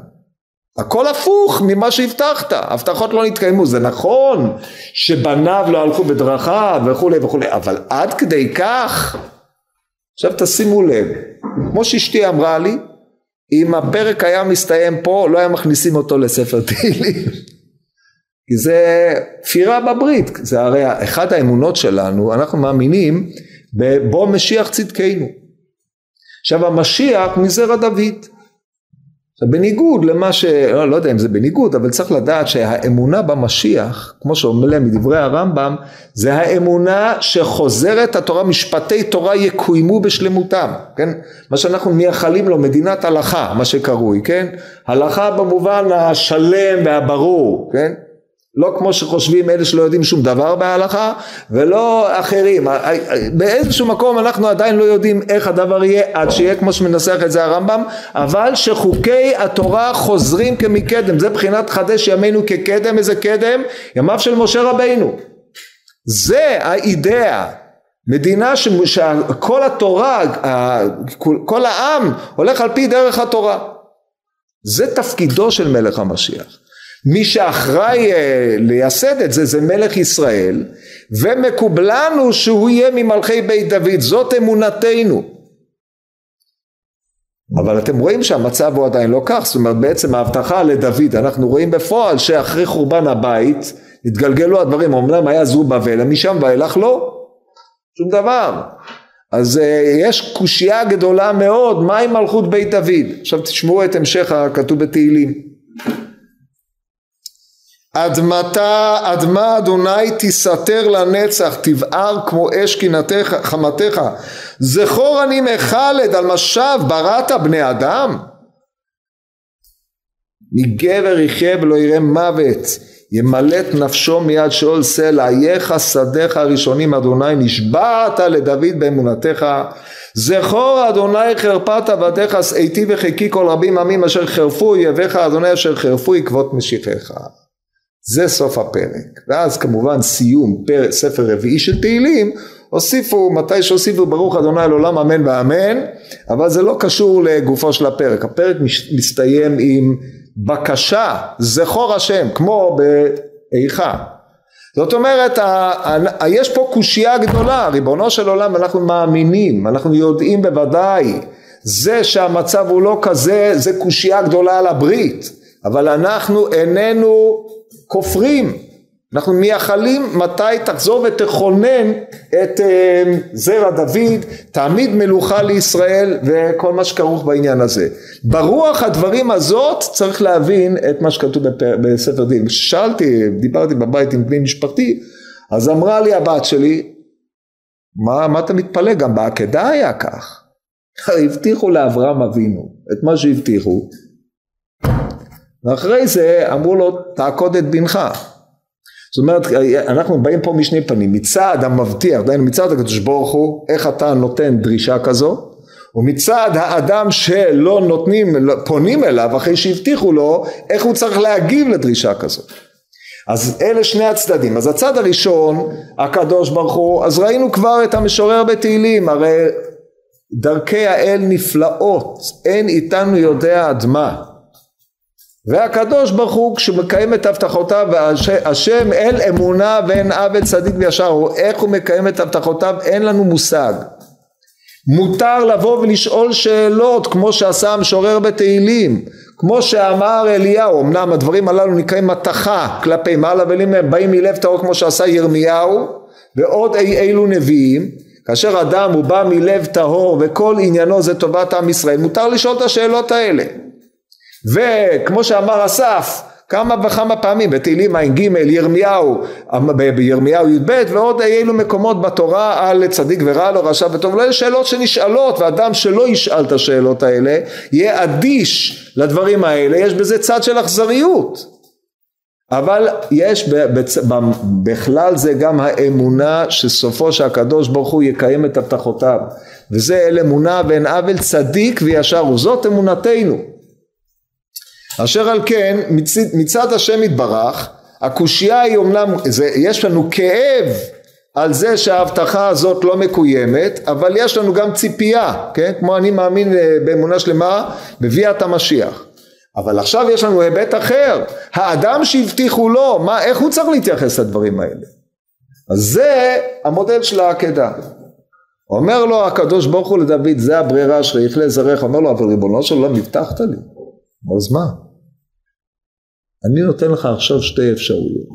הכל הפוך ממה שהבטחת, הבטחות לא נתקיימו, זה נכון שבניו לא הלכו בדרכיו וכולי וכולי, אבל עד כדי כך, עכשיו תשימו לב, כמו שאשתי אמרה לי, אם הפרק היה מסתיים פה, לא היה מכניסים אותו לספר תהילים. כי זה כפירה בברית, זה הרי אחת האמונות שלנו, אנחנו מאמינים בבוא משיח צדקנו. עכשיו המשיח מזרע דוד. בניגוד למה ש... לא, לא יודע אם זה בניגוד, אבל צריך לדעת שהאמונה במשיח, כמו שאומר מדברי הרמב"ם, זה האמונה שחוזרת התורה, משפטי תורה יקוימו בשלמותם, כן? מה שאנחנו מייחלים לו, מדינת הלכה, מה שקרוי, כן? הלכה במובן השלם והברור, כן? לא כמו שחושבים אלה שלא יודעים שום דבר בהלכה ולא אחרים. באיזשהו מקום אנחנו עדיין לא יודעים איך הדבר יהיה עד שיהיה כמו שמנסח את זה הרמב"ם אבל שחוקי התורה חוזרים כמקדם. זה בחינת חדש ימינו כקדם איזה קדם? ימיו של משה רבינו. זה האידאה. מדינה שכל התורה כל העם הולך על פי דרך התורה. זה תפקידו של מלך המשיח מי שאחראי אה, לייסד את זה זה מלך ישראל ומקובלנו שהוא יהיה ממלכי בית דוד. זאת אמונתנו. אבל אתם רואים שהמצב הוא עדיין לא כך. זאת אומרת בעצם ההבטחה לדוד אנחנו רואים בפועל שאחרי חורבן הבית התגלגלו הדברים. אומנם היה זרובבל משם ואילך לא. שום דבר. אז uh, יש קושייה גדולה מאוד מה עם מלכות בית דוד? עכשיו תשמעו את המשך הכתוב בתהילים עד מתה, עד מה אדוני תסתר לנצח, תבער כמו אש קנתך, חמתך. זכור אני מחלד על משב בראת בני אדם. מגבר יחיה ולא יראה מוות, ימלט נפשו מיד שאול סלע, אייך שדיך הראשונים אדוני נשבעת לדוד באמונתך זכור אדוני חרפת עבדיך שאיתי וחיקי כל רבים עמים אשר חרפו אויביך אדוני אשר חרפו עקבות משיחיך זה סוף הפרק. ואז כמובן סיום פר, ספר רביעי של תהילים הוסיפו מתי שהוסיפו ברוך אדוני לעולם אמן ואמן אבל זה לא קשור לגופו של הפרק. הפרק מסתיים עם בקשה זכור השם כמו באיכה. זאת אומרת יש פה קושייה גדולה ריבונו של עולם אנחנו מאמינים אנחנו יודעים בוודאי. זה שהמצב הוא לא כזה זה קושייה גדולה על הברית. אבל אנחנו איננו כופרים. אנחנו מייחלים מתי תחזור ותכונן את אה, זרע דוד תעמיד מלוכה לישראל וכל מה שכרוך בעניין הזה. ברוח הדברים הזאת צריך להבין את מה שכתוב בספר דין. כששאלתי דיברתי בבית עם בני משפחתי אז אמרה לי הבת שלי מה, מה אתה מתפלא? גם בעקדה היה כך. הבטיחו לאברהם אבינו את מה שהבטיחו ואחרי זה אמרו לו תעקוד את בנך. זאת אומרת אנחנו באים פה משני פנים. מצד המבטיח דהיינו מצד הקדוש ברוך הוא איך אתה נותן דרישה כזו? ומצד האדם שלא נותנים פונים אליו אחרי שהבטיחו לו איך הוא צריך להגיב לדרישה כזו? אז אלה שני הצדדים. אז הצד הראשון הקדוש ברוך הוא אז ראינו כבר את המשורר בתהילים. הרי דרכי האל נפלאות. אין איתנו יודע עד מה והקדוש ברוך הוא כשמקיים את הבטחותיו השם אל אמונה ואין עוול צדיק וישר איך הוא מקיים את הבטחותיו אין לנו מושג. מותר לבוא ולשאול שאלות כמו שעשה המשורר בתהילים כמו שאמר אליהו אמנם הדברים הללו נקראים מתכה כלפי מעלה באים מלב טהור כמו שעשה ירמיהו ועוד אי אילו נביאים כאשר אדם הוא בא מלב טהור וכל עניינו זה טובת עם ישראל מותר לשאול את השאלות האלה וכמו שאמר אסף כמה וכמה פעמים בתהילים ע"ג ירמיהו בירמיהו י"ב ועוד אילו מקומות בתורה על צדיק ורע לו רשע וטוב לא יש שאלות שנשאלות ואדם שלא ישאל את השאלות האלה יהיה אדיש לדברים האלה יש בזה צד של אכזריות. אבל יש בכלל זה גם האמונה שסופו שהקדוש ברוך הוא יקיים את הבטחותיו. וזה אל אמונה ואין עוול צדיק וישר וזאת אמונתנו אשר על כן מצד, מצד השם יתברך הקושייה היא אמנם זה, יש לנו כאב על זה שההבטחה הזאת לא מקוימת אבל יש לנו גם ציפייה כן? כמו אני מאמין אה, באמונה שלמה בביאת המשיח. אבל עכשיו יש לנו היבט אחר. האדם שהבטיחו לו מה איך הוא צריך להתייחס לדברים האלה? אז זה המודל של העקדה. אומר לו הקדוש ברוך הוא לדוד זה הברירה שלך יכלה זרעך אומר לו אבל ריבונו של עולם הבטחת לי אז מה אני נותן לך עכשיו שתי אפשרויות.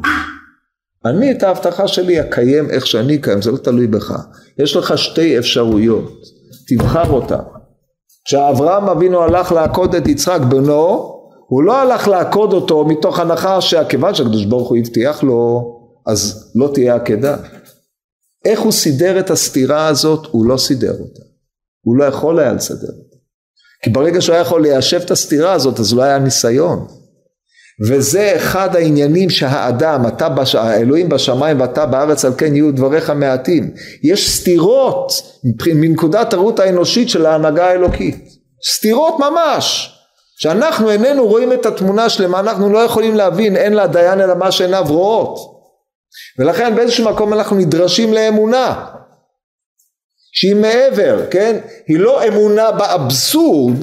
אני את ההבטחה שלי אקיים איך שאני אקיים, זה לא תלוי בך. יש לך שתי אפשרויות, תבחר אותן. כשאברהם אבינו הלך לעקוד את יצחק בנו, הוא לא הלך לעקוד אותו מתוך הנחה שכיוון שהקדוש ברוך הוא הבטיח לו, אז לא תהיה עקדה. איך הוא סידר את הסתירה הזאת? הוא לא סידר אותה. הוא לא יכול היה לסדר אותה. כי ברגע שהוא היה יכול ליישב את הסתירה הזאת, אז לא היה ניסיון. וזה אחד העניינים שהאדם, אתה, בש... האלוהים בשמיים ואתה בארץ על כן יהיו דבריך מעטים. יש סתירות מנקודת הראות האנושית של ההנהגה האלוקית. סתירות ממש. שאנחנו איננו רואים את התמונה שלמה, אנחנו לא יכולים להבין, אין לדיין אלא מה שעיניו רואות. ולכן באיזשהו מקום אנחנו נדרשים לאמונה. שהיא מעבר, כן? היא לא אמונה באבסורד,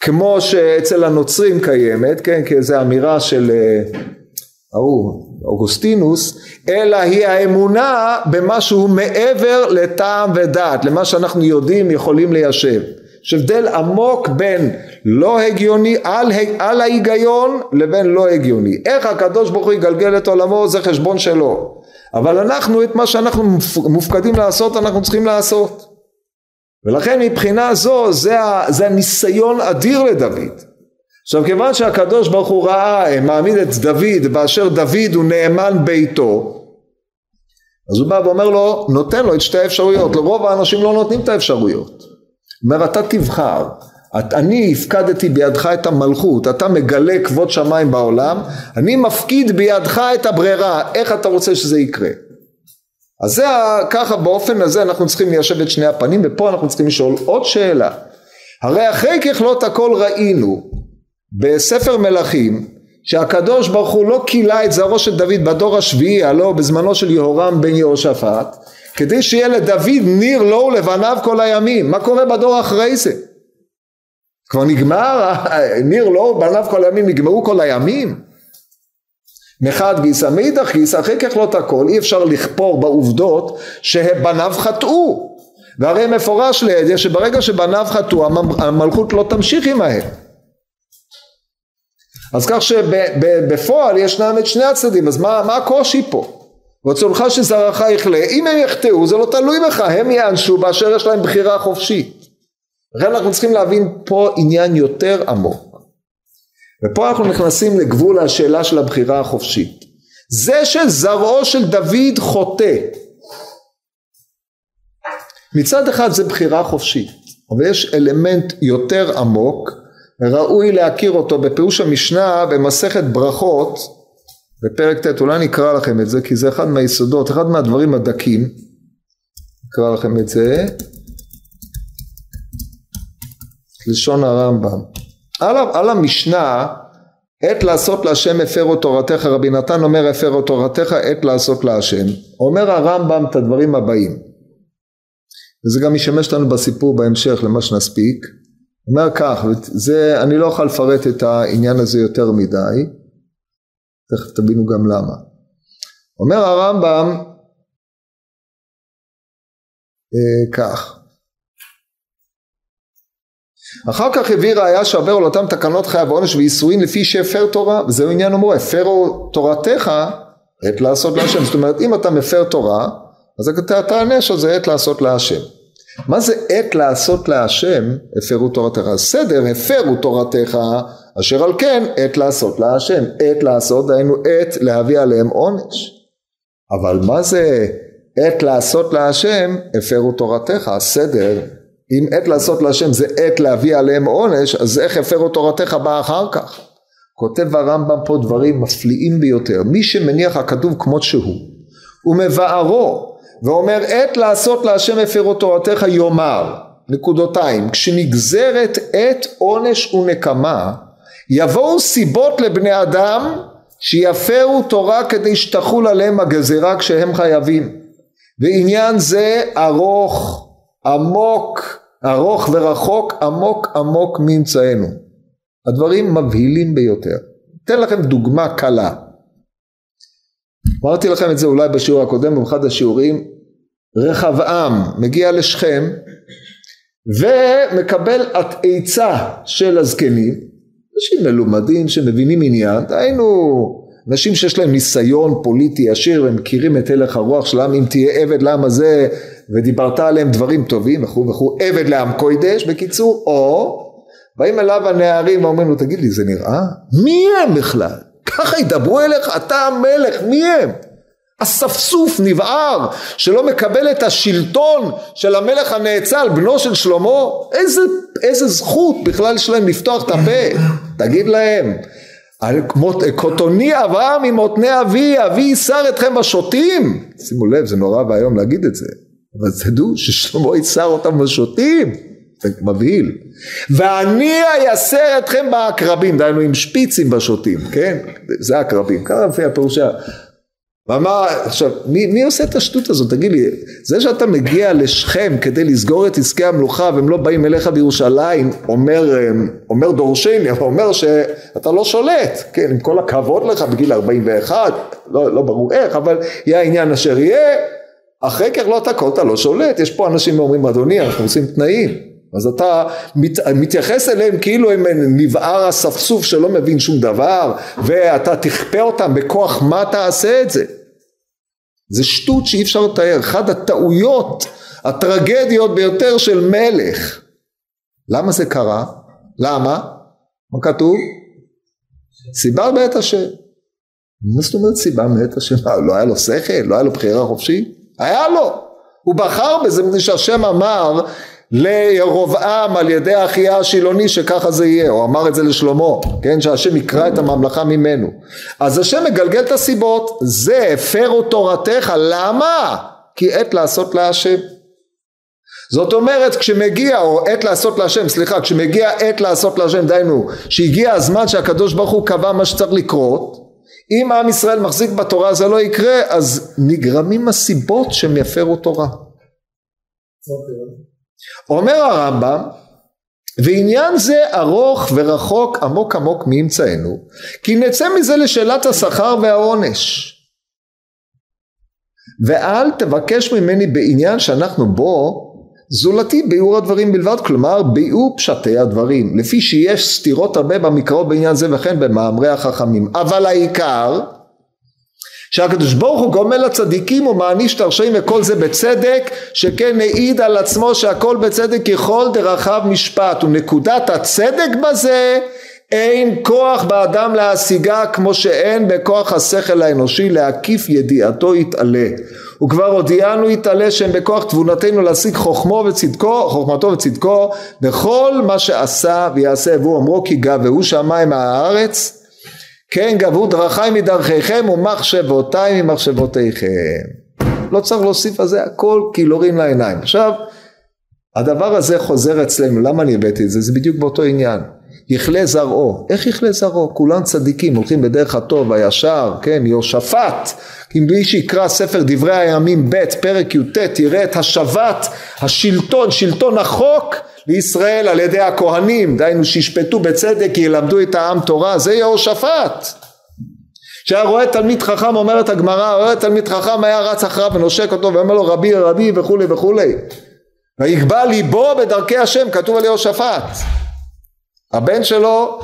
כמו שאצל הנוצרים קיימת, כן, כאיזו אמירה של אה, ההוא, אוגוסטינוס, אלא היא האמונה במשהו מעבר לטעם ודעת, למה שאנחנו יודעים יכולים ליישב. יש הבדל עמוק בין לא הגיוני על, על ההיגיון לבין לא הגיוני. איך הקדוש ברוך הוא יגלגל את עולמו זה חשבון שלו. אבל אנחנו את מה שאנחנו מופקדים לעשות אנחנו צריכים לעשות. ולכן מבחינה זו זה, זה הניסיון אדיר לדוד. עכשיו כיוון שהקדוש ברוך הוא ראה, מעמיד את דוד באשר דוד הוא נאמן ביתו אז הוא בא ואומר לו, נותן לו את שתי האפשרויות, לרוב האנשים לא נותנים את האפשרויות. אומר אתה תבחר, את, אני הפקדתי בידך את המלכות, אתה מגלה כבוד שמיים בעולם, אני מפקיד בידך את הברירה, איך אתה רוצה שזה יקרה. אז זה ככה באופן הזה אנחנו צריכים ליישב את שני הפנים ופה אנחנו צריכים לשאול עוד שאלה. הרי אחרי ככלות הכל ראינו בספר מלכים שהקדוש ברוך הוא לא כילה את זרעו של דוד בדור השביעי הלא בזמנו של יהורם בן יהושפט כדי שיהיה לדוד ניר לו ולבניו כל הימים. מה קורה בדור אחרי זה? כבר נגמר? ניר לו ובניו כל הימים נגמרו כל הימים מחד גיסא, מאידך גיסא, אחרי ככלות הכל אי אפשר לכפור בעובדות שבניו חטאו. והרי מפורש לידי שברגע שבניו חטאו המלכות לא תמשיך עמהם. אז כך שבפועל ישנם את שני הצדדים אז מה, מה הקושי פה? רצונך שזרעך יכלה אם הם יחטאו זה לא תלוי בך הם יענשו באשר יש להם בחירה חופשית. לכן אנחנו צריכים להבין פה עניין יותר עמוק ופה אנחנו נכנסים לגבול השאלה של הבחירה החופשית. זה שזרעו של דוד חוטא. מצד אחד זה בחירה חופשית אבל יש אלמנט יותר עמוק ראוי להכיר אותו בפירוש המשנה במסכת ברכות בפרק ט' אולי נקרא לכם את זה כי זה אחד מהיסודות אחד מהדברים הדקים. נקרא לכם את זה. לשון הרמב"ם על, על המשנה עת לעשות להשם הפרו תורתך רבי נתן אומר הפרו תורתך עת לעשות להשם אומר הרמב"ם את הדברים הבאים. וזה גם ישמש לנו בסיפור בהמשך למה שנספיק. אומר כך זה אני לא יכול לפרט את העניין הזה יותר מדי תכף תבינו גם למה. אומר הרמב"ם אה, כך אחר כך הביא ראיה שעבר על אותם תקנות חייב עונש ואיסורים לפי שהפר תורה וזהו עניין אמרו הפרו תורתך עת לעשות להשם זאת אומרת אם אתה מפר תורה אז אתה תענש על זה עת לעשות להשם מה זה עת לעשות להשם הפרו תורתך? סדר הפרו תורתך אשר על כן עת לעשות להשם. עת לעשות דהיינו עת להביא עליהם עונש. אבל מה זה עת לעשות להשם הפרו תורתך? הסדר אם עת לעשות להשם זה עת להביא עליהם עונש אז איך הפרו תורתך בא אחר כך? כותב הרמב"ם פה דברים מפליאים ביותר. מי שמניח הכתוב כמות שהוא ומבארו ואומר עת לעשות להשם הפרו תורתך יאמר נקודותיים כשנגזרת עת עונש ונקמה יבואו סיבות לבני אדם שיפרו תורה כדי שתחול עליהם הגזירה כשהם חייבים. ועניין זה ארוך עמוק ארוך ורחוק עמוק עמוק ממצאנו. הדברים מבהילים ביותר. אתן לכם דוגמה קלה. אמרתי לכם את זה אולי בשיעור הקודם באחד השיעורים רחבעם מגיע לשכם ומקבל עצה של הזקנים. אנשים מלומדים שמבינים עניין. דהיינו אנשים שיש להם ניסיון פוליטי עשיר והם מכירים את הלך הרוח של העם אם תהיה עבד לעם הזה ודיברת עליהם דברים טובים וכו' וכו' עבד לעם קוידש בקיצור או באים אליו הנערים ואומרים לו תגיד לי זה נראה? מי הם בכלל? ככה ידברו אליך? אתה המלך מי הם? אספסוף נבער שלא מקבל את השלטון של המלך הנאצל בנו של שלמה. איזה, איזה זכות בכלל יש להם לפתוח את הפה? תגיד להם קוטוני אברהם ממותני אבי אבי ייסר אתכם בשוטים שימו לב זה נורא ואיום להגיד את זה אבל תדעו ששלמה ייסר אותם בשוטים. זה מבהיל. ואני אייסר אתכם בעקרבים. דהיינו עם שפיצים בשוטים כן? זה עקרבים ככה לפי הפירושה. ואמר עכשיו מי, מי עושה את השטות הזאת? תגיד לי זה שאתה מגיע לשכם כדי לסגור את עסקי המלוכה והם לא באים אליך בירושלים אומר, אומר דורשני אומר שאתה לא שולט. כן עם כל הכבוד לך בגיל 41 לא, לא ברור איך אבל יהיה העניין אשר יהיה אחרי ככלות הכל אתה לא שולט יש פה אנשים שאומרים אדוני אנחנו עושים תנאים אז אתה מת, מתייחס אליהם כאילו הם נבער אספסוף שלא מבין שום דבר ואתה תכפה אותם בכוח מה תעשה את זה זה שטות שאי אפשר לתאר אחד הטעויות הטרגדיות ביותר של מלך למה זה קרה? למה? מה כתוב? סיבה בעת השם מה זאת אומרת סיבה מאת השם? לא היה לו שכל? לא היה לו בחירה חופשית? היה לו הוא בחר בזה מפני שהשם אמר לירובעם על ידי אחיה השילוני שככה זה יהיה, הוא אמר את זה לשלמה, כן, שהשם יקרא את הממלכה ממנו. אז השם מגלגל את הסיבות, זה הפרו תורתך, למה? כי עת לעשות להשם. זאת אומרת כשמגיע, או עת לעשות להשם, סליחה, כשמגיע עת לעשות להשם, דהיינו, שהגיע הזמן שהקדוש ברוך הוא קבע מה שצריך לקרות, אם עם ישראל מחזיק בתורה זה לא יקרה, אז נגרמים הסיבות שהם יפרו תורה. אומר הרמב"ם ועניין זה ארוך ורחוק עמוק עמוק מאמצענו כי נצא מזה לשאלת השכר והעונש ואל תבקש ממני בעניין שאנחנו בו זולתי ביאור הדברים בלבד כלומר ביאור פשטי הדברים. לפי שיש סתירות הרבה במקראות בעניין זה וכן במאמרי החכמים. אבל העיקר שהקדוש ברוך הוא גומל לצדיקים ומעניש את הרשעים וכל זה בצדק שכן העיד על עצמו שהכל בצדק ככל דרכיו משפט. ונקודת הצדק בזה אין כוח באדם להשיגה כמו שאין בכוח השכל האנושי להקיף ידיעתו יתעלה. וכבר הודיענו יתעלה שהם בכוח תבונתנו להשיג חוכמו וצדקו, חוכמתו וצדקו בכל מה שעשה ויעשה והוא אמרו כי גבהו שמיים מהארץ כן גבו דרכי מדרכיכם ומחשבותיי ממחשבותיכם. לא צריך להוסיף על זה הכל קילורים לעיניים. עכשיו הדבר הזה חוזר אצלנו. למה אני הבאתי את זה? זה בדיוק באותו עניין יכלה זרעו. איך יכלה זרעו? כולם צדיקים הולכים בדרך הטוב הישר כן יהושפט. אם מי שיקרא ספר דברי הימים ב' פרק י"ט תראה את השבת השלטון שלטון החוק לישראל על ידי הכהנים. דהיינו שישפטו בצדק ילמדו את העם תורה זה יהושפט. שהיה רואה תלמיד חכם אומרת הגמרא רואה תלמיד חכם היה רץ אחריו ונושק אותו ואומר לו רבי רבי וכולי וכולי ויגבה ליבו בדרכי השם כתוב על יהושפט הבן שלו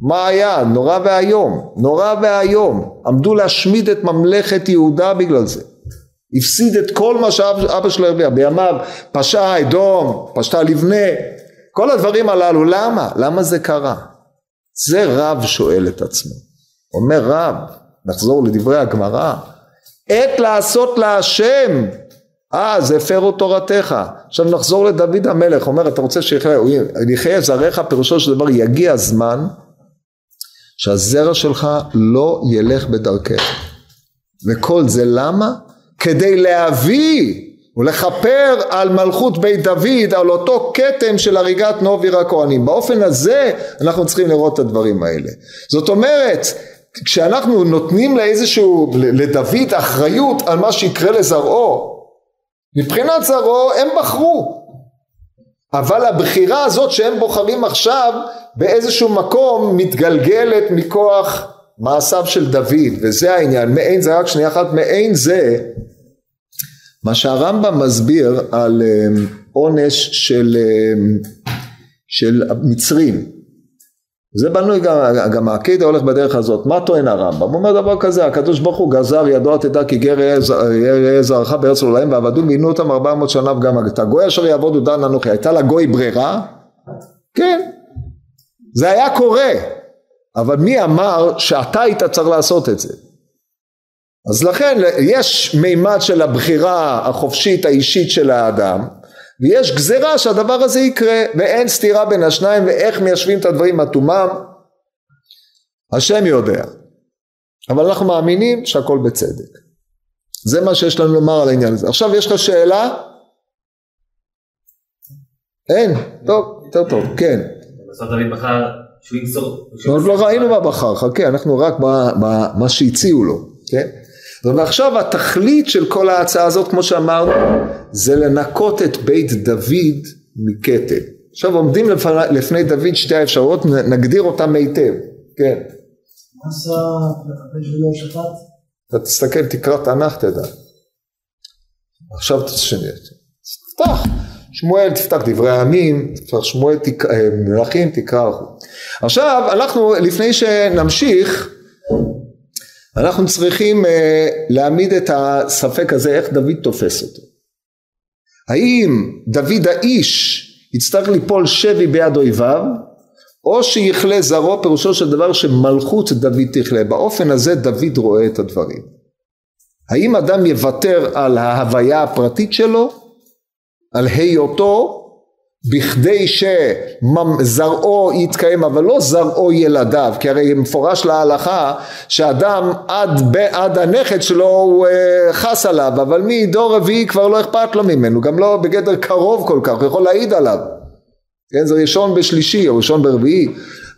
מה היה? נורא ואיום, נורא ואיום, עמדו להשמיד את ממלכת יהודה בגלל זה. הפסיד את כל מה שאבא שלו הרוויח, בימיו פשע אדום, פשטה לבנה, כל הדברים הללו, למה? למה זה קרה? זה רב שואל את עצמו. אומר רב, נחזור לדברי הגמרא, עת לעשות להשם, אה זה הפרו תורתך. עכשיו נחזור לדוד המלך, אומר אתה רוצה שיחיה זרעך, פירושו של דבר יגיע זמן שהזרע שלך לא ילך בדרכך. וכל זה למה? כדי להביא ולכפר על מלכות בית דוד, על אותו כתם של הריגת נוביר הכהנים. באופן הזה אנחנו צריכים לראות את הדברים האלה. זאת אומרת, כשאנחנו נותנים לאיזשהו, לדוד אחריות על מה שיקרה לזרעו, מבחינת זרעו הם בחרו. אבל הבחירה הזאת שהם בוחרים עכשיו באיזשהו מקום מתגלגלת מכוח מעשיו של דוד וזה העניין מעין זה רק שנייה אחת מעין זה מה שהרמב"ם מסביר על אמ, עונש של, אמ, של מצרים זה בנוי גם, גם העקידה הולך בדרך הזאת, מה טוען הרמב"ם? הוא אומר דבר כזה, הקדוש ברוך הוא גזר ידוע תדע כי גר יהיה זרעך בארץ עוליים ועבדו ועינו אותם ארבע מאות שנה וגם את הגוי אשר יעבודו דן אנוכי, הייתה לגוי ברירה? כן, זה היה קורה, אבל מי אמר שאתה היית צריך לעשות את זה? אז לכן יש מימד של הבחירה החופשית האישית של האדם ויש גזירה שהדבר הזה יקרה ואין סתירה בין השניים ואיך מיישבים את הדברים עטומם השם יודע אבל אנחנו מאמינים שהכל בצדק זה מה שיש לנו לומר על העניין הזה עכשיו יש לך שאלה? אין? טוב, יותר טוב, כן. בסוף דוד בחר שהוא ימסור. עוד לא ראינו מה בחר, חכה, אנחנו רק מה שהציעו לו, כן? ועכשיו התכלית של כל ההצעה הזאת כמו שאמרנו זה לנקות את בית דוד מכתב. עכשיו עומדים לפני, לפני דוד שתי האפשרויות נגדיר אותם היטב, כן. מה עשה בשבילו שפט? אתה תסתכל תקרא תנ"ך תדע. עכשיו תשנה, תפתח שמואל תפתח דברי הימים, תפתח שמואל אה, מלכים תקרא. עכשיו אנחנו לפני שנמשיך אנחנו צריכים uh, להעמיד את הספק הזה איך דוד תופס אותו. האם דוד האיש יצטרך ליפול שבי ביד אויביו או שיכלה זרעו פירושו של דבר שמלכות דוד תכלה באופן הזה דוד רואה את הדברים האם אדם יוותר על ההוויה הפרטית שלו על היותו בכדי שזרעו יתקיים אבל לא זרעו ילדיו כי הרי מפורש להלכה שאדם עד, עד הנכד שלו הוא אה, חס עליו אבל מדור רביעי כבר לא אכפת לו ממנו גם לא בגדר קרוב כל כך הוא יכול להעיד עליו. כן זה ראשון בשלישי או ראשון ברביעי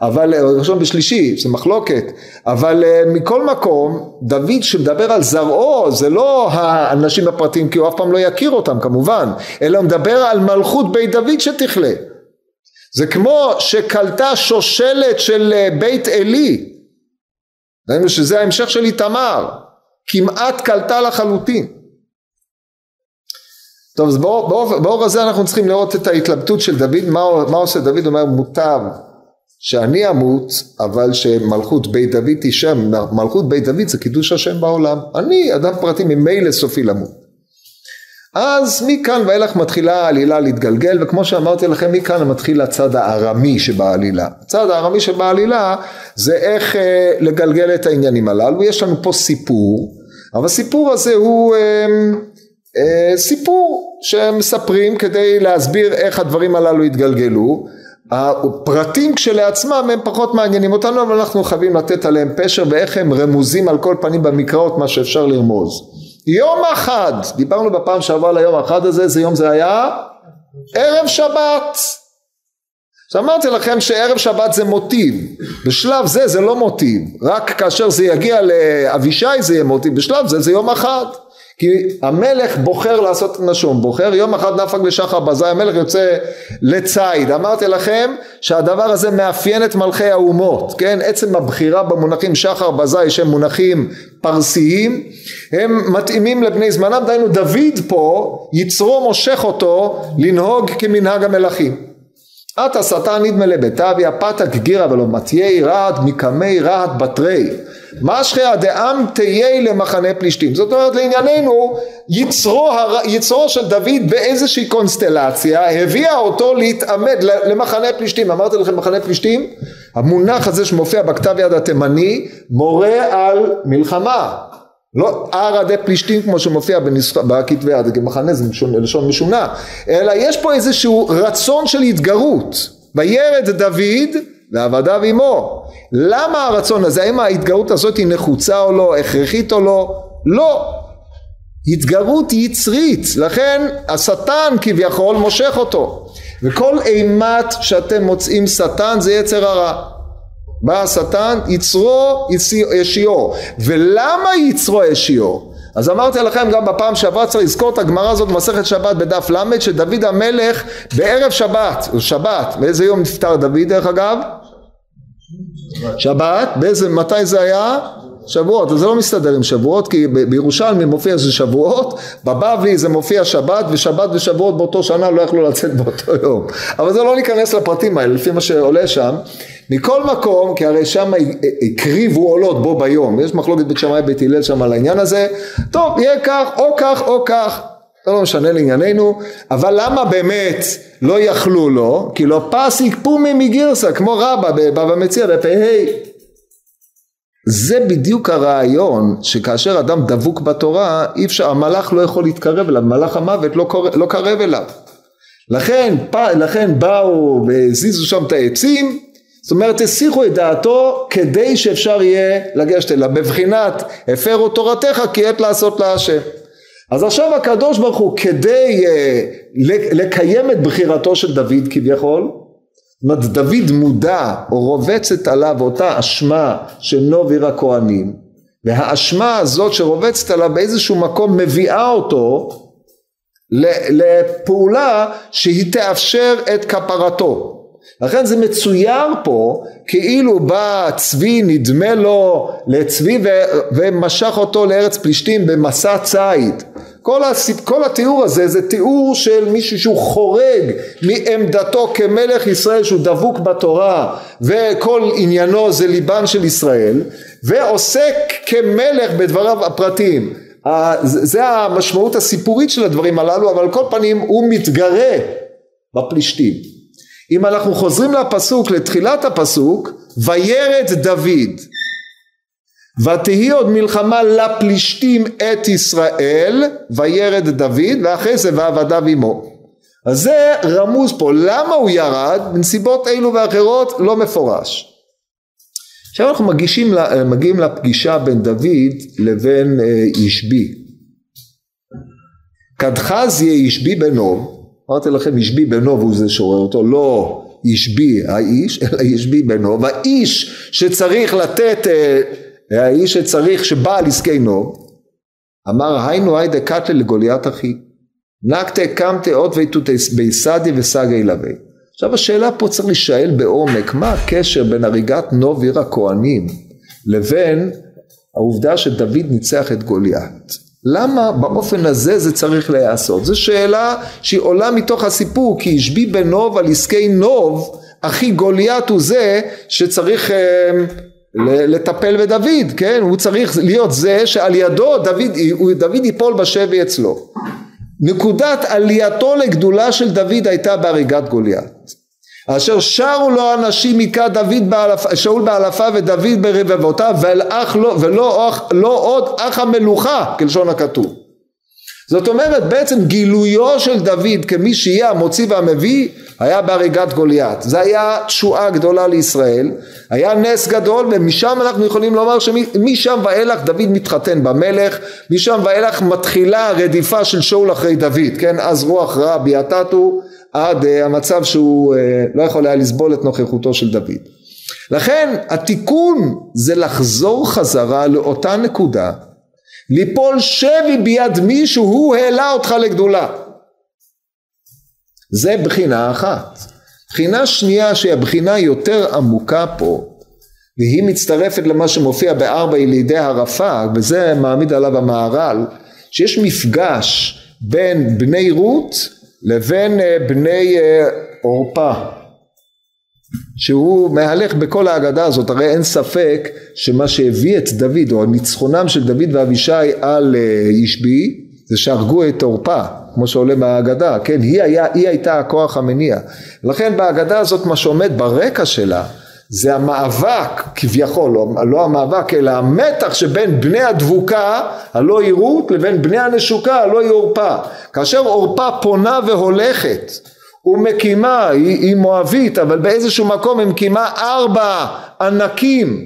אבל אה, ראשון בשלישי זה מחלוקת. אבל אה, מכל מקום דוד שמדבר על זרעו זה לא האנשים הפרטיים כי הוא אף פעם לא יכיר אותם כמובן אלא הוא מדבר על מלכות בית דוד שתכלה. זה כמו שקלטה שושלת של אה, בית עלי. ראינו שזה ההמשך של איתמר. כמעט קלטה לחלוטין. טוב אז באור, באור, באור הזה אנחנו צריכים לראות את ההתלבטות של דוד מה, מה עושה דוד? אומר מוטב שאני אמות אבל שמלכות בית דוד תישאר מלכות בית דוד זה קידוש השם בעולם. אני אדם פרטי ממילא סופי למות. אז מכאן ואילך מתחילה העלילה להתגלגל וכמו שאמרתי לכם מכאן מתחיל הצד הארמי שבעלילה. הצד הארמי שבעלילה זה איך אה, לגלגל את העניינים הללו. יש לנו פה סיפור אבל הסיפור הזה הוא אה, אה, סיפור שמספרים כדי להסביר איך הדברים הללו התגלגלו הפרטים כשלעצמם הם פחות מעניינים אותנו אבל אנחנו חייבים לתת עליהם פשר ואיך הם רמוזים על כל פנים במקראות מה שאפשר לרמוז. יום אחד דיברנו בפעם שעברה ליום האחד הזה איזה יום זה היה? ערב שבת. אז אמרתי לכם שערב שבת זה מוטיב. בשלב זה זה לא מוטיב. רק כאשר זה יגיע לאבישי זה יהיה מוטיב. בשלב זה זה יום אחד כי המלך בוחר לעשות את נשום בוחר יום אחד נפק לשחר בזי המלך יוצא לציד. אמרתי לכם שהדבר הזה מאפיין את מלכי האומות כן? עצם הבחירה במונחים שחר בזי שהם מונחים פרסיים הם מתאימים לבני זמנם. דהיינו דוד פה יצרו מושך אותו לנהוג כמנהג המלכים. עתה שטן נדמה לבתביה פתק גירא ולא מתיי רהט מקמי רהט בתרי משחיה דאם תהיה למחנה פלישתים. זאת אומרת לענייננו יצרו, יצרו של דוד באיזושהי קונסטלציה הביאה אותו להתעמד למחנה פלישתים. אמרתי לכם מחנה פלישתים? המונח הזה שמופיע בכתב יד התימני מורה על מלחמה. לא ערא דה פלישתים כמו שמופיע בכתבי יד, כמחנה זה לשון משונה, אלא יש פה איזשהו רצון של התגרות, וירד דוד ועבדיו עמו. למה הרצון הזה? האם ההתגרות הזאת היא נחוצה או לא, הכרחית או לא? לא. התגרות יצרית, לכן השטן כביכול מושך אותו. וכל אימת שאתם מוצאים שטן זה יצר הרע. בא השטן יצרו ישיעו ולמה יצרו ישיעו אז אמרתי לכם גם בפעם שעברה צריך לזכור את הגמרא הזאת במסכת שבת בדף ל' שדוד המלך בערב שבת, שבת, באיזה יום נפטר דוד דרך אגב? שבת, באיזה, מתי זה היה? שבועות, אז זה לא מסתדר עם שבועות כי בירושלמי מופיע שזה שבועות, בבבלי זה מופיע שבת ושבת ושבועות באותו שנה לא יכלו לצאת באותו יום, אבל זה לא ניכנס לפרטים האלה לפי מה שעולה שם, מכל מקום כי הרי שם הקריבו עולות בו ביום, יש מחלוקת בית שמאי בית הלל שם על העניין הזה, טוב יהיה כך או כך או כך זה לא משנה לענייננו, אבל למה באמת לא יכלו לו? כי לא פסיק פומי מגירסה, כמו רבא בבא מציע בפ"ה. זה בדיוק הרעיון שכאשר אדם דבוק בתורה אי אפשר, המלאך לא יכול להתקרב אליו, מלאך המוות לא, קור, לא קרב אליו. לכן, לכן באו והזיזו שם את העצים, זאת אומרת הסיחו את דעתו כדי שאפשר יהיה לגשת אליו, בבחינת הפרו תורתך כי עת לעשות להשם. אז עכשיו הקדוש ברוך הוא כדי uh, לקיים את בחירתו של דוד כביכול זאת אומרת דוד מודע או רובצת עליו אותה אשמה של נוב עיר הכהנים והאשמה הזאת שרובצת עליו באיזשהו מקום מביאה אותו לפעולה שהיא תאפשר את כפרתו לכן זה מצויר פה כאילו בא צבי נדמה לו לצבי ומשך אותו לארץ פלישתים במסע ציד. כל, הסיפ... כל התיאור הזה זה תיאור של מישהו שהוא חורג מעמדתו כמלך ישראל שהוא דבוק בתורה וכל עניינו זה ליבן של ישראל ועוסק כמלך בדבריו הפרטיים. זה המשמעות הסיפורית של הדברים הללו אבל על כל פנים הוא מתגרה בפלישתים אם אנחנו חוזרים לפסוק לתחילת הפסוק וירד דוד ותהי עוד מלחמה לפלישתים את ישראל וירד דוד ואחרי זה ועבדיו עמו. אז זה רמוז פה. למה הוא ירד? בנסיבות אלו ואחרות לא מפורש. עכשיו אנחנו מגישים, מגיעים לפגישה בין דוד לבין ישבי. כדחז יהיה ישבי בנוב אמרתי לכם ישבי בנוב הוא זה שעורר אותו. לא ישבי האיש אלא ישבי בנוב האיש שצריך לתת האיש שצריך שבא על עסקי נוב אמר היינו היידה קטלה לגוליית אחי נקתה קמתה אות ויתותי ביסדי וסגי לבי עכשיו השאלה פה צריך להישאל בעומק מה הקשר בין הריגת נוב עיר הכהנים לבין העובדה שדוד ניצח את גוליית למה באופן הזה זה צריך להיעשות זו שאלה שהיא עולה מתוך הסיפור כי השבי בנוב על עסקי נוב אחי גוליית הוא זה שצריך אה, לטפל בדוד, כן? הוא צריך להיות זה שעל ידו דוד, דוד ייפול בשבי אצלו. נקודת עלייתו לגדולה של דוד הייתה בהריגת גוליית. אשר שרו לו אנשים מכה דוד באלף, שאול באלפה ודוד ברבבותיו ואח לא, ולא אח, לא עוד אח המלוכה כלשון הכתוב. זאת אומרת בעצם גילויו של דוד כמי שיהיה המוציא והמביא היה בהריגת גוליית זה היה תשועה גדולה לישראל היה נס גדול ומשם אנחנו יכולים לומר שמשם ואילך דוד מתחתן במלך משם ואילך מתחילה רדיפה של שאול אחרי דוד כן אז רוח רע ביעטתו עד uh, המצב שהוא uh, לא יכול היה לסבול את נוכחותו של דוד. לכן התיקון זה לחזור חזרה לאותה נקודה ליפול שבי ביד מישהו הוא העלה אותך לגדולה. זה בחינה אחת. בחינה שנייה שהיא הבחינה יותר עמוקה פה והיא מצטרפת למה שמופיע בארבע ילידי הרפ"ק וזה מעמיד עליו המהר"ל שיש מפגש בין בני רות לבין אה, בני אה, עורפה שהוא מהלך בכל ההגדה הזאת, הרי אין ספק שמה שהביא את דוד, או ניצחונם של דוד ואבישי על ישבי, זה שהרגו את עורפה, כמו שעולה מההגדה, כן? היא, היה, היא הייתה הכוח המניע. לכן בהגדה הזאת מה שעומד ברקע שלה זה המאבק כביכול, לא, לא המאבק אלא המתח שבין בני הדבוקה הלא היא רות לבין בני הנשוקה הלא היא עורפה. כאשר עורפה פונה והולכת ומקימה, היא, היא מואבית, אבל באיזשהו מקום היא מקימה ארבע ענקים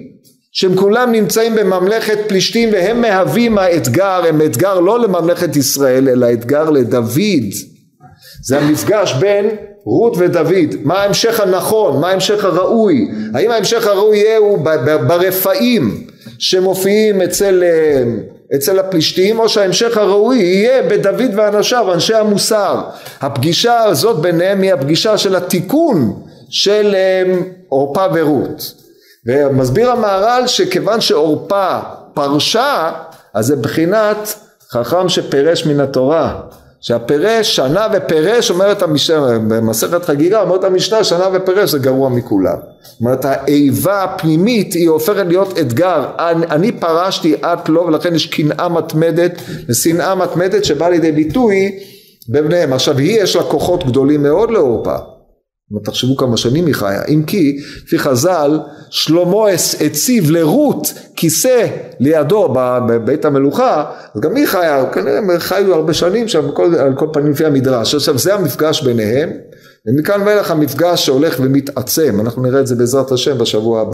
שהם כולם נמצאים בממלכת פלישתים והם מהווים האתגר, הם אתגר לא לממלכת ישראל אלא אתגר לדוד. זה המפגש בין רות ודוד, מה ההמשך הנכון, מה ההמשך הראוי, האם ההמשך הראוי יהיה הוא ברפאים שמופיעים אצל, אה, אצל הפלישתים או שההמשך הראוי יהיה בדוד ואנשיו, אנשי המוסר. הפגישה הזאת ביניהם היא הפגישה של התיקון של אה, עורפה ורות. ומסביר המהר"ל שכיוון שעורפה פרשה אז זה בחינת חכם שפירש מן התורה שהפירש שנה ופירש אומרת המשנה במסכת חגיגה אומרת המשנה שנה ופירש זה גרוע מכולם. זאת אומרת האיבה הפנימית היא הופכת להיות אתגר. אני, אני פרשתי את לא ולכן יש קנאה מתמדת ושנאה מתמדת שבאה לידי ביטוי בבניהם. עכשיו היא יש לה כוחות גדולים מאוד לעורפה תחשבו כמה שנים היא חיה. אם כי לפי חז"ל שלמה הציב לרות כיסא לידו בבית המלוכה אז גם היא חיה כנראה הם חיו הרבה שנים שם כל, על כל פנים לפי המדרש. עכשיו זה המפגש ביניהם ומכאן ואילך המפגש שהולך ומתעצם. אנחנו נראה את זה בעזרת השם בשבוע הבא